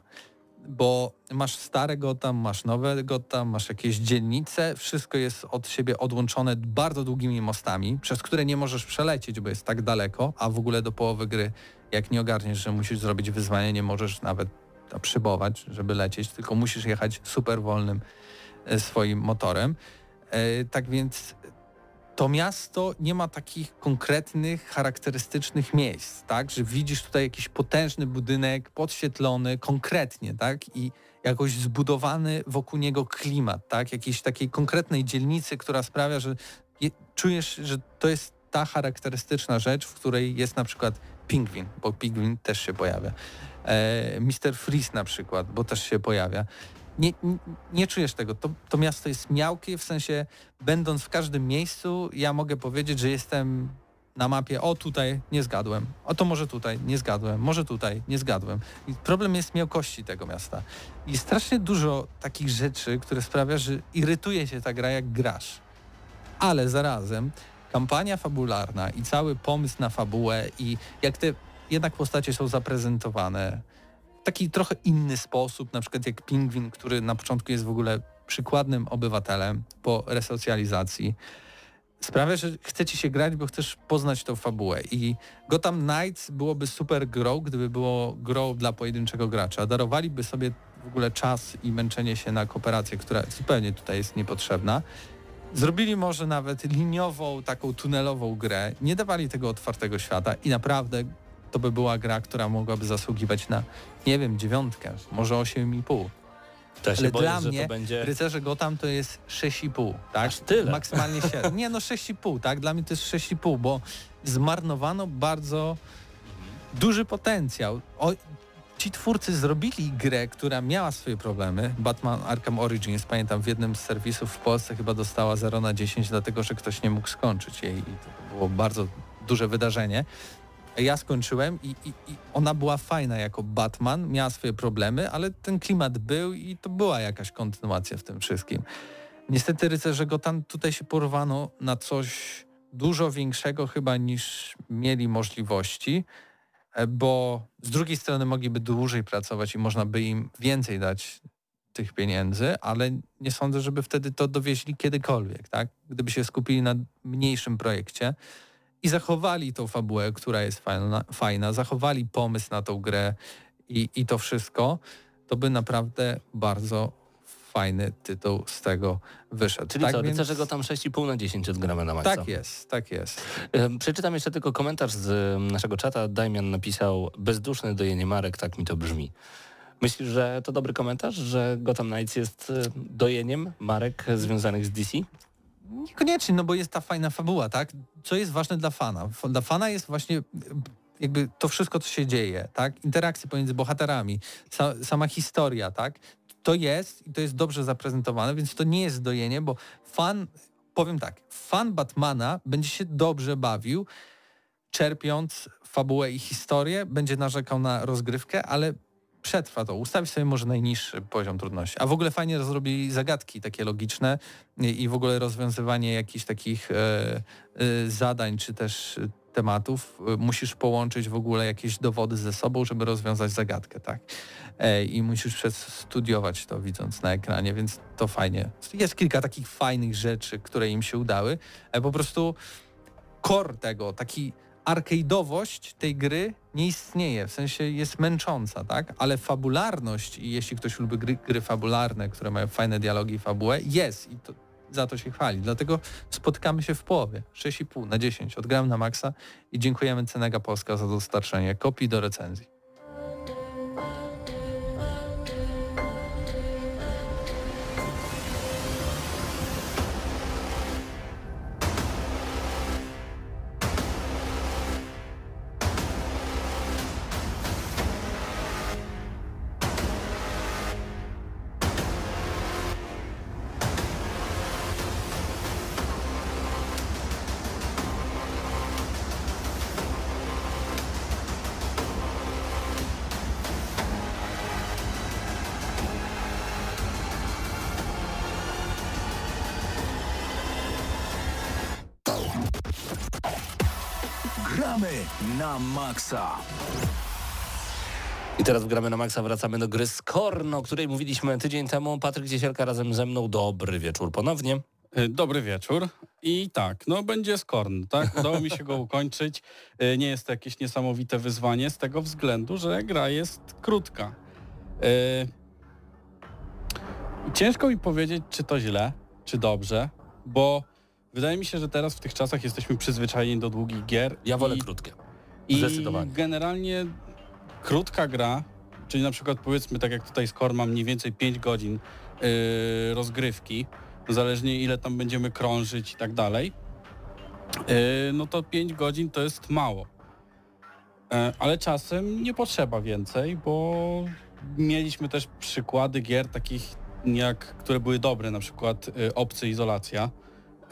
bo masz stare Gotham, masz nowe Gotham, masz jakieś dzielnice, wszystko jest od siebie odłączone bardzo długimi mostami, przez które nie możesz przelecieć, bo jest tak daleko, a w ogóle do połowy gry, jak nie ogarniesz, że musisz zrobić wyzwanie, nie możesz nawet przybować, żeby lecieć, tylko musisz jechać super wolnym e, swoim motorem. E, tak więc to miasto nie ma takich konkretnych, charakterystycznych miejsc, tak, że widzisz tutaj jakiś potężny budynek, podświetlony konkretnie, tak, i jakoś zbudowany wokół niego klimat, tak, jakiejś takiej konkretnej dzielnicy, która sprawia, że je, czujesz, że to jest ta charakterystyczna rzecz, w której jest na przykład pingwin, bo pingwin też się pojawia. E, Mr. Freeze na przykład, bo też się pojawia nie, nie, czujesz tego. To, to miasto jest miałkie, w sensie będąc w każdym miejscu, ja mogę powiedzieć, że jestem na mapie, o tutaj nie zgadłem, o to może tutaj nie zgadłem, może tutaj nie zgadłem. I problem jest miałkości tego miasta. I strasznie dużo takich rzeczy, które sprawia, że irytuje się ta gra jak grasz. Ale zarazem kampania fabularna i cały pomysł na fabułę i jak te jednak postacie są zaprezentowane, taki trochę inny sposób, na przykład jak Pingwin, który na początku jest w ogóle przykładnym obywatelem po resocjalizacji, sprawia, że chcecie się grać, bo chcesz poznać tą fabułę. I Gotham Knights byłoby super grą, gdyby było grą dla pojedynczego gracza. Darowaliby sobie w ogóle czas i męczenie się na kooperację, która zupełnie tutaj jest niepotrzebna. Zrobili może nawet liniową, taką tunelową grę, nie dawali tego otwartego świata i naprawdę to by była gra, która mogłaby zasługiwać na, nie wiem, dziewiątkę, może 8,5. Ale boję, dla mnie będzie... Rycerze Gotham to jest 6,5, tak? Aż tyle? Maksymalnie 7. <laughs> Nie, no 6,5, tak? Dla mnie to jest 6,5, bo zmarnowano bardzo duży potencjał. O, ci twórcy zrobili grę, która miała swoje problemy. Batman Arkham Origins, pamiętam, w jednym z serwisów w Polsce chyba dostała 0 na 10, dlatego że ktoś nie mógł skończyć jej i to było bardzo duże wydarzenie ja skończyłem i, i, i, ona była fajna jako Batman, miała swoje problemy, ale ten klimat był i to była jakaś kontynuacja w tym wszystkim. Niestety Rycerze Gotan tutaj się porwano na coś dużo większego chyba niż mieli możliwości, e, bo z drugiej strony mogliby dłużej pracować i można by im więcej dać tych pieniędzy, ale nie sądzę, żeby wtedy to dowieźli kiedykolwiek, tak? Gdyby się skupili na mniejszym projekcie, i zachowali tą fabułę, która jest fajna, fajna zachowali pomysł na tą grę i, i to wszystko, to by naprawdę bardzo fajny tytuł z tego wyszedł. Czyli tak co, więc- rycerze go tam 6,5 na 10 odgramy na maksa. Tak jest, tak jest. Przeczytam jeszcze tylko komentarz z naszego czata. Damian napisał bezduszny dojenie Marek, tak mi to brzmi. Myślisz, że to dobry komentarz, że Gotham Knights jest dojeniem marek związanych z DC? Niekoniecznie, no bo jest ta fajna fabuła, tak? Co jest ważne dla fana? Dla fana jest właśnie y, jakby to wszystko, co się dzieje, tak? Interakcje pomiędzy bohaterami, sa, sama historia, tak? To jest i to jest dobrze zaprezentowane, więc to nie jest dojenie, bo fan, powiem tak, fan Batmana będzie się dobrze bawił, czerpiąc fabułę i historię, będzie narzekał na rozgrywkę, ale przetrwa to, ustawi sobie może najniższy poziom trudności. A w ogóle fajnie zrobili zagadki takie logiczne i w ogóle rozwiązywanie jakichś takich e, e, zadań czy też e, tematów. Musisz połączyć w ogóle jakieś dowody ze sobą, żeby rozwiązać zagadkę, tak? I musisz studiować to widząc na ekranie, więc to fajnie. Jest kilka takich fajnych rzeczy, które im się udały. Po prostu core tego, taki arcade'owość tej gry nie istnieje, w sensie jest męcząca, tak? Ale fabularność i jeśli ktoś lubi gry, gry fabularne, które mają fajne dialogi i fabułę, jest i to, za to się chwali. Dlatego spotykamy się w połowie, 6,5 na 10. Odgrałem na maksa i dziękujemy Cenega Polska za dostarczenie kopii do recenzji. Maksa. I teraz w gramy na maksa wracamy do gry Skorn, o której mówiliśmy tydzień temu. Patryk Ciesielka razem ze mną. Dobry wieczór ponownie. Y, Dobry wieczór. I tak, no będzie Skorn, tak? Udało mi się go ukończyć. Y, Nie jest to jakieś niesamowite wyzwanie z tego względu, że gra jest krótka. Y, Ciężko mi powiedzieć, czy to źle, czy dobrze, bo wydaje mi się, że teraz w tych czasach jesteśmy przyzwyczajeni do długich gier. Ja wolę i, krótkie. I zdecydowanie. generalnie krótka gra, czyli na przykład powiedzmy tak jak tutaj Skor ma mniej więcej 5 godzin yy, rozgrywki, zależnie ile tam będziemy krążyć i tak dalej, yy, no to 5 godzin to jest mało. E, ale czasem nie potrzeba więcej, bo mieliśmy też przykłady gier takich jak, które były dobre, na przykład y, Obcy Izolacja,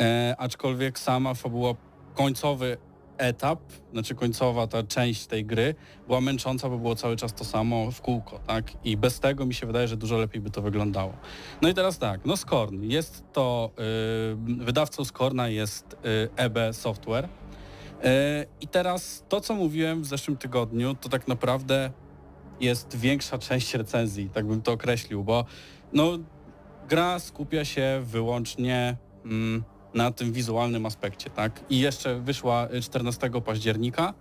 e, aczkolwiek sama fabuła, końcowy etap, znaczy końcowa ta część tej gry była męcząca, bo było cały czas to samo w kółko, tak? I bez tego mi się wydaje, że dużo lepiej by to wyglądało. No i teraz tak, no Scorn, jest to, y, wydawcą Scorna jest y, EB Software. Y, I teraz to, co mówiłem w zeszłym tygodniu, to tak naprawdę jest większa część recenzji, tak bym to określił, bo no, gra skupia się wyłącznie mm, na tym wizualnym aspekcie, tak? I jeszcze wyszła y, 14 października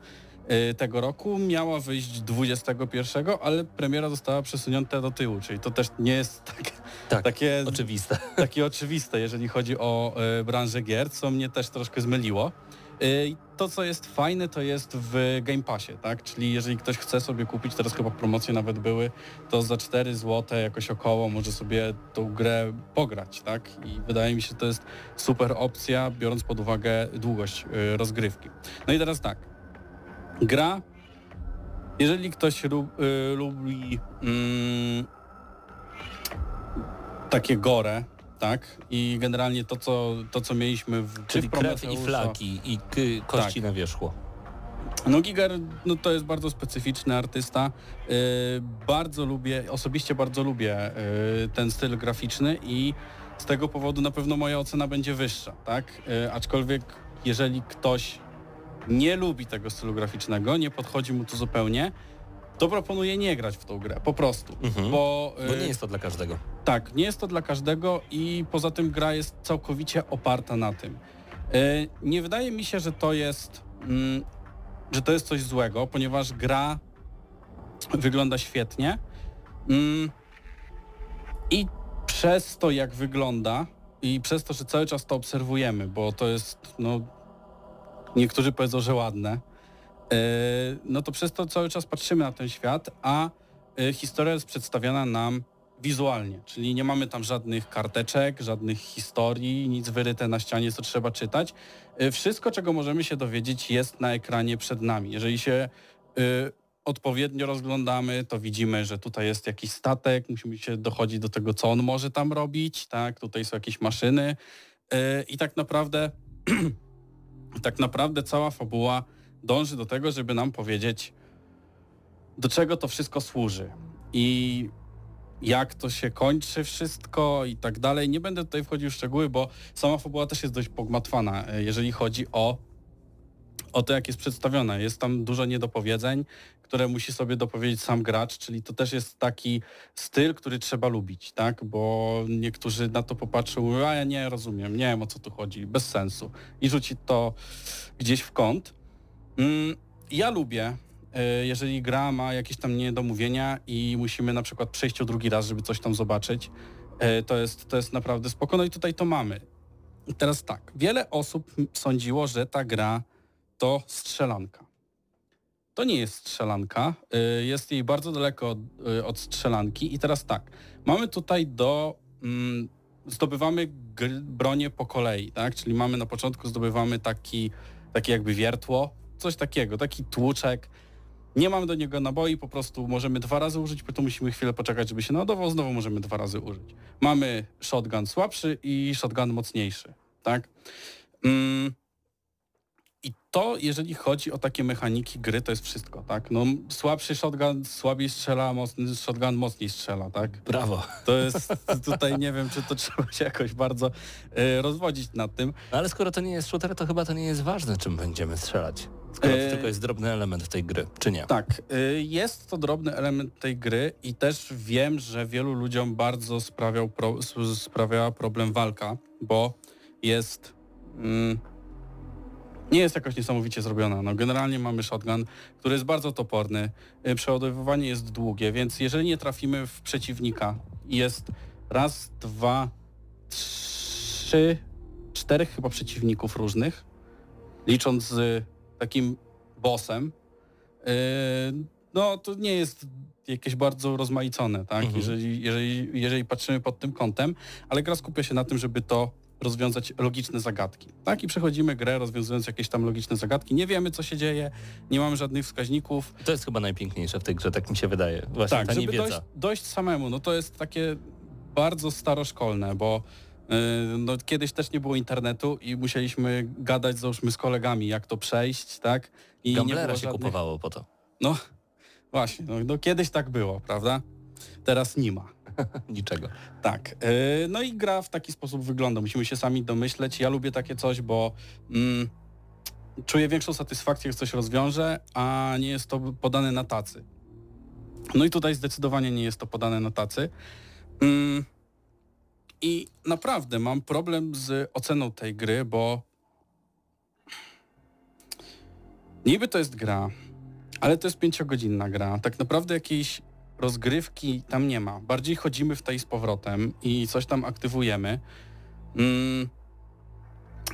y, tego roku, miała wyjść 21, ale premiera została przesunięta do tyłu, czyli to też nie jest tak, Tak, takie, Oczywiste. takie oczywiste, jeżeli chodzi o y, branżę gier, co mnie też troszkę zmyliło. Y, To, co jest fajne, to jest w Game Passie, tak? Czyli jeżeli ktoś chce sobie kupić, teraz chyba promocje nawet były, to za 4 zł jakoś około może sobie tą grę pograć, tak? I wydaje mi się, to jest super opcja, biorąc pod uwagę długość y, rozgrywki. No i teraz tak. Gra, jeżeli ktoś y, lubi mm, takie gore, tak? I generalnie to, co, to, co mieliśmy w czy Czyli krew i flaki i kości na wierzchu. no Giger no to jest bardzo specyficzny artysta. Yy, bardzo lubię, osobiście bardzo lubię yy, ten styl graficzny i z tego powodu na pewno moja ocena będzie wyższa, tak? Yy, aczkolwiek jeżeli ktoś nie lubi tego stylu graficznego, nie podchodzi mu to zupełnie, to proponuję nie grać w tą grę, po prostu. Mhm. Bo, Bo nie jest to dla każdego. tak, nie jest to dla każdego i poza tym gra jest całkowicie oparta na tym. E, Nie wydaje mi się, że to jest mm, że to jest coś złego, ponieważ gra wygląda świetnie mm, i przez to, jak wygląda i przez to, że cały czas to obserwujemy, bo to jest, no, niektórzy powiedzą, że ładne, no to przez to cały czas patrzymy na ten świat, a e, historia jest przedstawiana nam wizualnie, czyli nie mamy tam żadnych karteczek, żadnych historii, nic wyryte na ścianie, co trzeba czytać. E, Wszystko, czego możemy się dowiedzieć, jest na ekranie przed nami. Jeżeli się e, odpowiednio rozglądamy, to widzimy, że tutaj jest jakiś statek, musimy się dochodzić do tego, co on może tam robić, tak, tutaj są jakieś maszyny e, i tak naprawdę <clears throat> tak naprawdę cała fabuła dąży do tego, żeby nam powiedzieć, do czego to wszystko służy i jak to się kończy wszystko i tak dalej. Nie będę tutaj wchodził w szczegóły, bo sama fabuła też jest dość pogmatwana, e, jeżeli chodzi o, o to, jak jest przedstawiona. Jest tam dużo niedopowiedzeń, które musi sobie dopowiedzieć sam gracz, czyli to też jest taki styl, który trzeba lubić, tak? Bo niektórzy na to popatrzą, a ja nie rozumiem, nie wiem o co tu chodzi, bez sensu. I rzuci to gdzieś w kąt. Mm, Ja lubię, e, jeżeli gra ma jakieś tam niedomówienia i musimy na przykład przejść o drugi raz, żeby coś tam zobaczyć, e, to jest, to jest naprawdę spoko. No i tutaj to mamy. Teraz tak, wiele osób sądziło, że ta gra to strzelanka. To nie jest strzelanka, y, jest jej bardzo daleko od, od strzelanki i teraz tak, mamy tutaj do, mm, zdobywamy bronię po kolei, tak, czyli mamy na początku zdobywamy taki, taki jakby wiertło, coś takiego, taki tłuczek, nie mamy do niego naboi, po prostu możemy dwa razy użyć, potem musimy chwilę poczekać, żeby się naładował, znowu możemy dwa razy użyć. Mamy shotgun słabszy i shotgun mocniejszy, tak? Mm, I to, jeżeli chodzi o takie mechaniki gry, to jest wszystko, tak? No, słabszy shotgun słabiej strzela, mocny shotgun mocniej strzela, tak? Brawo. To jest, tutaj nie wiem, czy to trzeba się jakoś bardzo e, rozwodzić nad tym. No ale skoro to nie jest shooter, to chyba to nie jest ważne, czym będziemy strzelać. Skoro to E, tylko jest drobny element tej gry, czy nie? Tak, y, jest to drobny element tej gry i też wiem, że wielu ludziom bardzo sprawiał pro, sprawiała problem walka, bo jest... Mm, nie jest jakoś niesamowicie zrobiona. No, generalnie mamy shotgun, który jest bardzo toporny. y, Przeładowywanie jest długie, więc jeżeli nie trafimy w przeciwnika i jest raz, dwa, trzy, czterech chyba przeciwników różnych, licząc z takim bossem, Yy, no to nie jest jakieś bardzo rozmaicone, tak? Mhm. Jeżeli, jeżeli, jeżeli patrzymy pod tym kątem, ale gra skupia się na tym, żeby to rozwiązać logiczne zagadki. Tak? I przechodzimy grę rozwiązując jakieś tam logiczne zagadki. Nie wiemy, co się dzieje, nie mamy żadnych wskaźników. To jest chyba najpiękniejsze w tej grze, tak mi się wydaje. Właśnie tak, ta żeby dojść, dojść samemu, no to jest takie bardzo staroszkolne, bo yy, no, kiedyś też nie było internetu i musieliśmy gadać, załóżmy, z kolegami, jak to przejść, tak? I nie Gamblera było się żadnych... kupowało po to. No właśnie, no, no kiedyś tak było, prawda? Teraz nie ma. <laughs> Niczego. Tak. Yy, no i gra w taki sposób wygląda. Musimy się sami domyśleć. Ja lubię takie coś, bo mm, czuję większą satysfakcję, jak coś rozwiążę, a nie jest to podane na tacy. No i tutaj zdecydowanie nie jest to podane na tacy. Mm, I naprawdę mam problem z oceną tej gry, bo niby to jest gra, ale to jest pięciogodzinna gra. Tak naprawdę jakiejś rozgrywki tam nie ma. Bardziej chodzimy w tej z powrotem i coś tam aktywujemy. Mm,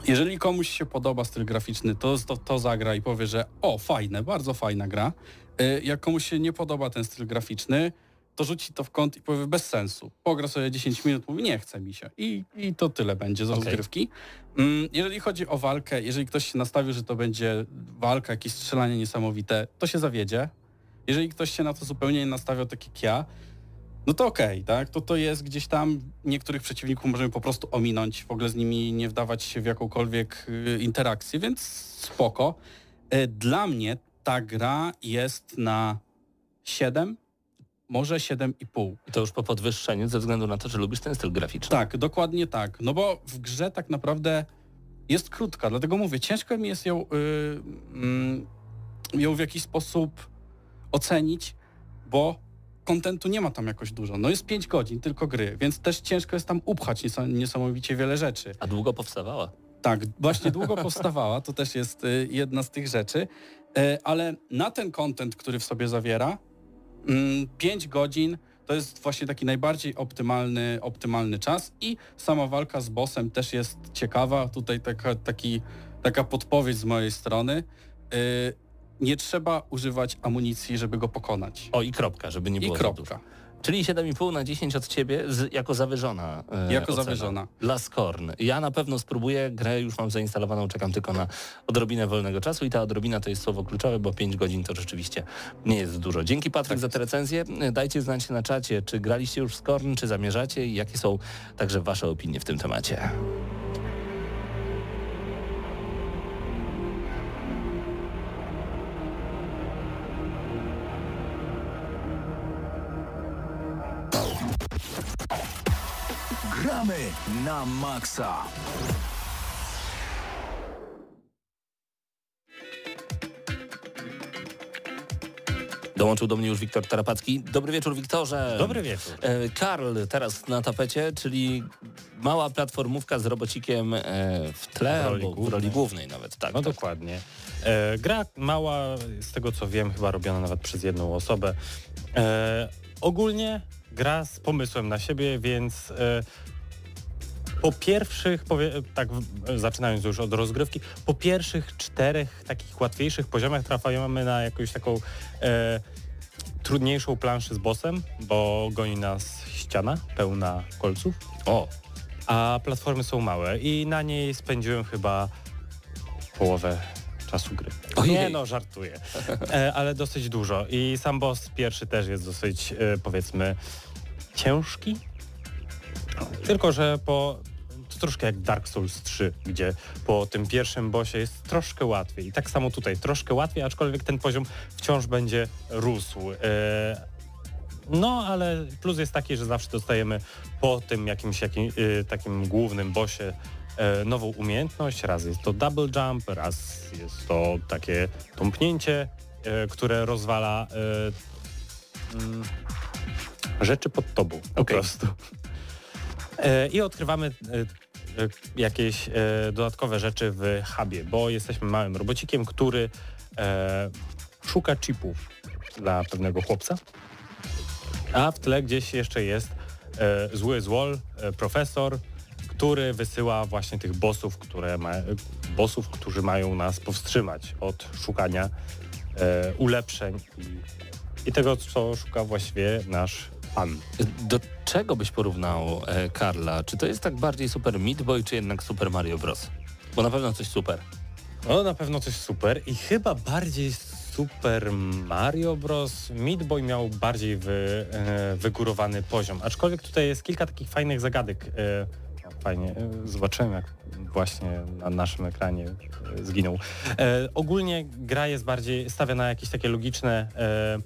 jeżeli komuś się podoba styl graficzny, to, to, to zagra i powie, że o, fajne, bardzo fajna gra. Y, Jak komuś się nie podoba ten styl graficzny, to rzuci to w kąt i powie bez sensu. Pogra sobie 10 minut, mówi nie chce mi się. I, i to tyle będzie z Okej. rozgrywki. Mm, Jeżeli chodzi o walkę, jeżeli ktoś się nastawił, że to będzie walka, jakieś strzelanie niesamowite, to się zawiedzie. Jeżeli ktoś się na to zupełnie nie nastawiał, tak jak ja, no to okej, tak? To to jest gdzieś tam, niektórych przeciwników możemy po prostu ominąć, w ogóle z nimi nie wdawać się w jakąkolwiek y, interakcję, więc spoko. E, Dla mnie ta gra jest na 7, może 7,5. I to już po podwyższeniu ze względu na to, że lubisz ten styl graficzny. Tak, dokładnie tak. No bo w grze tak naprawdę jest krótka, dlatego mówię, ciężko mi jest ją, y, mm, ją w jakiś sposób ocenić, bo kontentu nie ma tam jakoś dużo. No jest 5 godzin tylko gry, więc też ciężko jest tam upchać niesa- niesamowicie wiele rzeczy. A długo powstawała. Tak, właśnie długo powstawała, to też jest y, jedna z tych rzeczy, E, ale na ten content, który w sobie zawiera, 5 godzin to jest właśnie taki najbardziej optymalny, optymalny czas i sama walka z bossem też jest ciekawa. Tutaj taka, taki, taka podpowiedź z mojej strony. Nie trzeba używać amunicji, żeby go pokonać. O i kropka, żeby nie I było za kropka. Czyli 7,5 na 10 od ciebie z, jako zawyżona. e, Jako ocena. zawyżona. Dla Skorn. Ja na pewno spróbuję, grę już mam zainstalowaną, czekam tylko na odrobinę wolnego czasu i ta odrobina to jest słowo kluczowe, bo 5 godzin to rzeczywiście nie jest dużo. Dzięki Patryk Tak za tę recenzję. Dajcie znać na czacie, czy graliście już w Skorn, czy zamierzacie i jakie są także wasze opinie w tym temacie. Na maksa. Dołączył do mnie już Wiktor Tarapacki. Dobry wieczór, Wiktorze. Dobry wieczór. E, Karl teraz na tapecie, czyli mała platformówka z robocikiem e, w tle, W roli albo w głównej. roli głównej nawet, tak. No tak. dokładnie. E, gra mała, z tego co wiem, chyba robiona nawet przez jedną osobę. E, ogólnie gra z pomysłem na siebie, więc e, po pierwszych, powie, tak zaczynając już od rozgrywki, po pierwszych czterech takich łatwiejszych poziomach trafiamy na jakąś taką e, trudniejszą planszę z bossem, bo goni nas ściana pełna kolców. O, A platformy są małe i na niej spędziłem chyba połowę czasu gry. Ojej. Nie no, żartuję. E, ale dosyć dużo. I sam boss pierwszy też jest dosyć, e, powiedzmy, ciężki. Tylko, że po... To troszkę jak Dark Souls 3, gdzie po tym pierwszym bossie jest troszkę łatwiej. I tak samo tutaj, troszkę łatwiej, aczkolwiek ten poziom wciąż będzie rósł. E, no, ale plus jest taki, że zawsze dostajemy po tym jakimś jakim, y, takim głównym bossie e, nową umiejętność. Raz jest to double jump, raz jest to takie tąpnięcie, e, które rozwala e, mm, rzeczy pod tobą po prostu. E, I odkrywamy e, e, jakieś dodatkowe rzeczy w hubie, bo jesteśmy małym robocikiem, który szuka chipów dla pewnego chłopca. A w tle gdzieś jeszcze jest zły złol, profesor, który wysyła właśnie tych bossów, które ma, bossów, którzy mają nas powstrzymać od szukania ulepszeń i, i tego, co szuka właściwie nasz pan. do czego byś porównał e, Karla? Czy to jest tak bardziej Super Meat Boy, czy jednak Super Mario Bros? Bo na pewno coś super. No na pewno coś super i chyba bardziej Super Mario Bros. Meat Boy miał bardziej wy, e, wygórowany poziom, aczkolwiek tutaj jest kilka takich fajnych zagadek. E, fajnie, e, zobaczyłem jak właśnie na naszym ekranie e, zginął. E, ogólnie gra jest bardziej, stawia na jakieś takie logiczne e,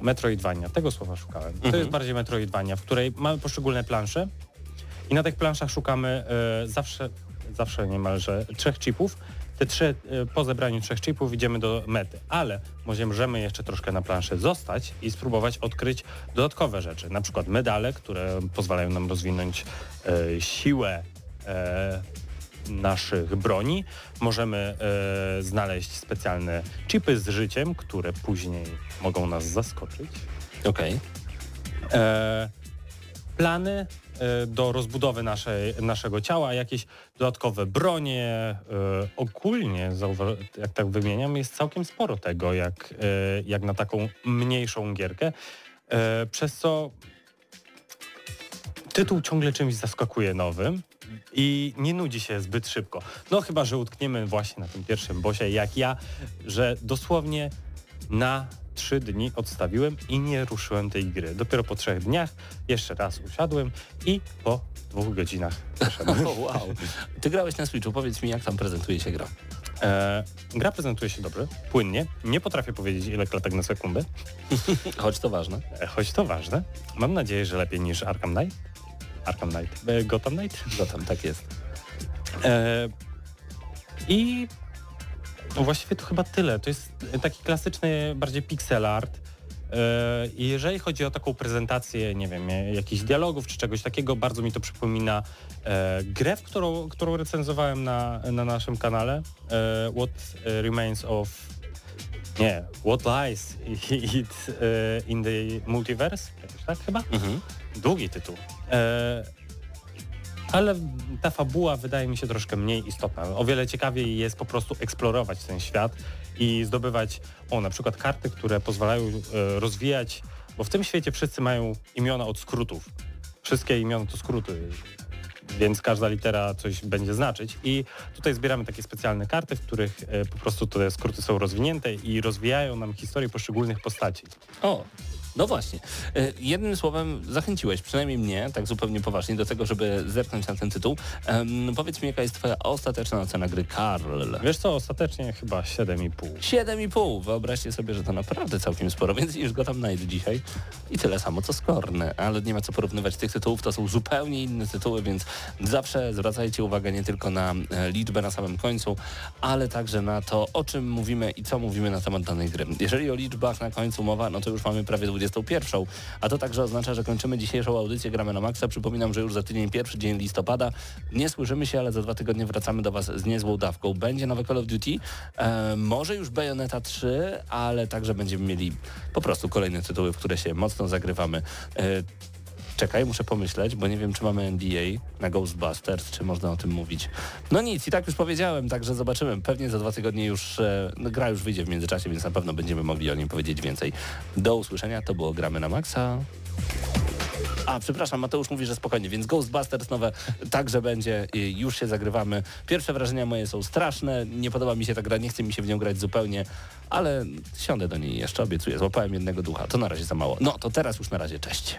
Metroidvania, tego słowa szukałem. To Mhm. jest bardziej Metroidvania, w której mamy poszczególne plansze i na tych planszach szukamy e, zawsze, zawsze niemalże trzech chipów. Te trzy, e, po zebraniu trzech chipów idziemy do mety, ale możemy jeszcze troszkę na planszy zostać i spróbować odkryć dodatkowe rzeczy, na przykład medale, które pozwalają nam rozwinąć e, siłę naszych broni. Możemy e, znaleźć specjalne chipy z życiem, które później mogą nas zaskoczyć. Okej. E, plany e, do rozbudowy naszej, naszego ciała, jakieś dodatkowe bronie. E, ogólnie, jak tak wymieniam, jest całkiem sporo tego, jak, e, jak na taką mniejszą gierkę. Przez co tytuł ciągle czymś zaskakuje nowym i nie nudzi się zbyt szybko. No chyba, że utkniemy właśnie na tym pierwszym bosie, jak ja, że dosłownie na trzy dni odstawiłem i nie ruszyłem tej gry. Dopiero po trzech dniach jeszcze raz usiadłem i po dwóch godzinach przeszedłem. <laughs> O, wow. Ty grałeś na Switchu, powiedz mi, jak tam prezentuje się gra. E, gra prezentuje się dobrze, płynnie. Nie potrafię powiedzieć ile klatek na sekundę, <laughs> Choć to ważne. e, choć to ważne. Mam nadzieję, że lepiej niż Arkham Knight. Arkham Knight. E, Gotham Knight. Tam tak jest. E, I no właściwie to chyba tyle. To jest taki klasyczny, bardziej pixel art. E, I jeżeli chodzi o taką prezentację, nie wiem, e, jakichś dialogów czy czegoś takiego, bardzo mi to przypomina grę, którą, którą recenzowałem na, na naszym kanale. What Remains of... Nie, What Lies <laughs> it, in the Multiverse? Tak chyba? Mhm. Długi tytuł. E, ale ta fabuła wydaje mi się troszkę mniej istotna. O wiele ciekawiej jest po prostu eksplorować ten świat i zdobywać, o na przykład karty, które pozwalają e, rozwijać, bo w tym świecie wszyscy mają imiona od skrótów. Wszystkie imiona to skróty, więc każda litera coś będzie znaczyć i tutaj zbieramy takie specjalne karty, w których e, po prostu te skróty są rozwinięte i rozwijają nam historię poszczególnych postaci. O, no właśnie. E, Jednym słowem zachęciłeś, przynajmniej mnie, tak zupełnie poważnie, do tego, żeby zerknąć na ten tytuł. Em, powiedz mi, jaka jest twoja ostateczna ocena gry Karl? Wiesz co, ostatecznie chyba 7,5. 7,5. Wyobraźcie sobie, że to naprawdę całkiem sporo, więc niż go tam znajdę dzisiaj. I tyle samo co Skorne, ale nie ma co porównywać tych tytułów, to są zupełnie inne tytuły, więc zawsze zwracajcie uwagę nie tylko na e, liczbę na samym końcu, ale także na to, o czym mówimy i co mówimy na temat danej gry. Jeżeli o liczbach na końcu mowa, no to już mamy prawie 21, a to także oznacza, że kończymy dzisiejszą audycję Gramy na Maxa. Przypominam, że już za tydzień pierwszy dzień listopada. Nie słyszymy się, ale za dwa tygodnie wracamy do Was z niezłą dawką. Będzie nowe Call of Duty, e, może już Bayonetta 3, ale także będziemy mieli po prostu kolejne tytuły, w które się mocno zagrywamy. E, Czekaj, muszę pomyśleć, bo nie wiem, czy mamy NDA na Ghostbusters, czy można o tym mówić. No nic, i tak już powiedziałem, także zobaczymy. Pewnie za dwa tygodnie już e, no, gra już wyjdzie w międzyczasie, więc na pewno będziemy mogli o nim powiedzieć więcej. Do usłyszenia, to było Gramy na Maxa. A, przepraszam, Mateusz mówi, że spokojnie, więc Ghostbusters nowe także będzie już się zagrywamy. Pierwsze wrażenia moje są straszne, nie podoba mi się ta gra, nie chce mi się w nią grać zupełnie, ale siądę do niej jeszcze, obiecuję. Złapałem jednego ducha, to na razie za mało. No, to teraz już na razie, cześć.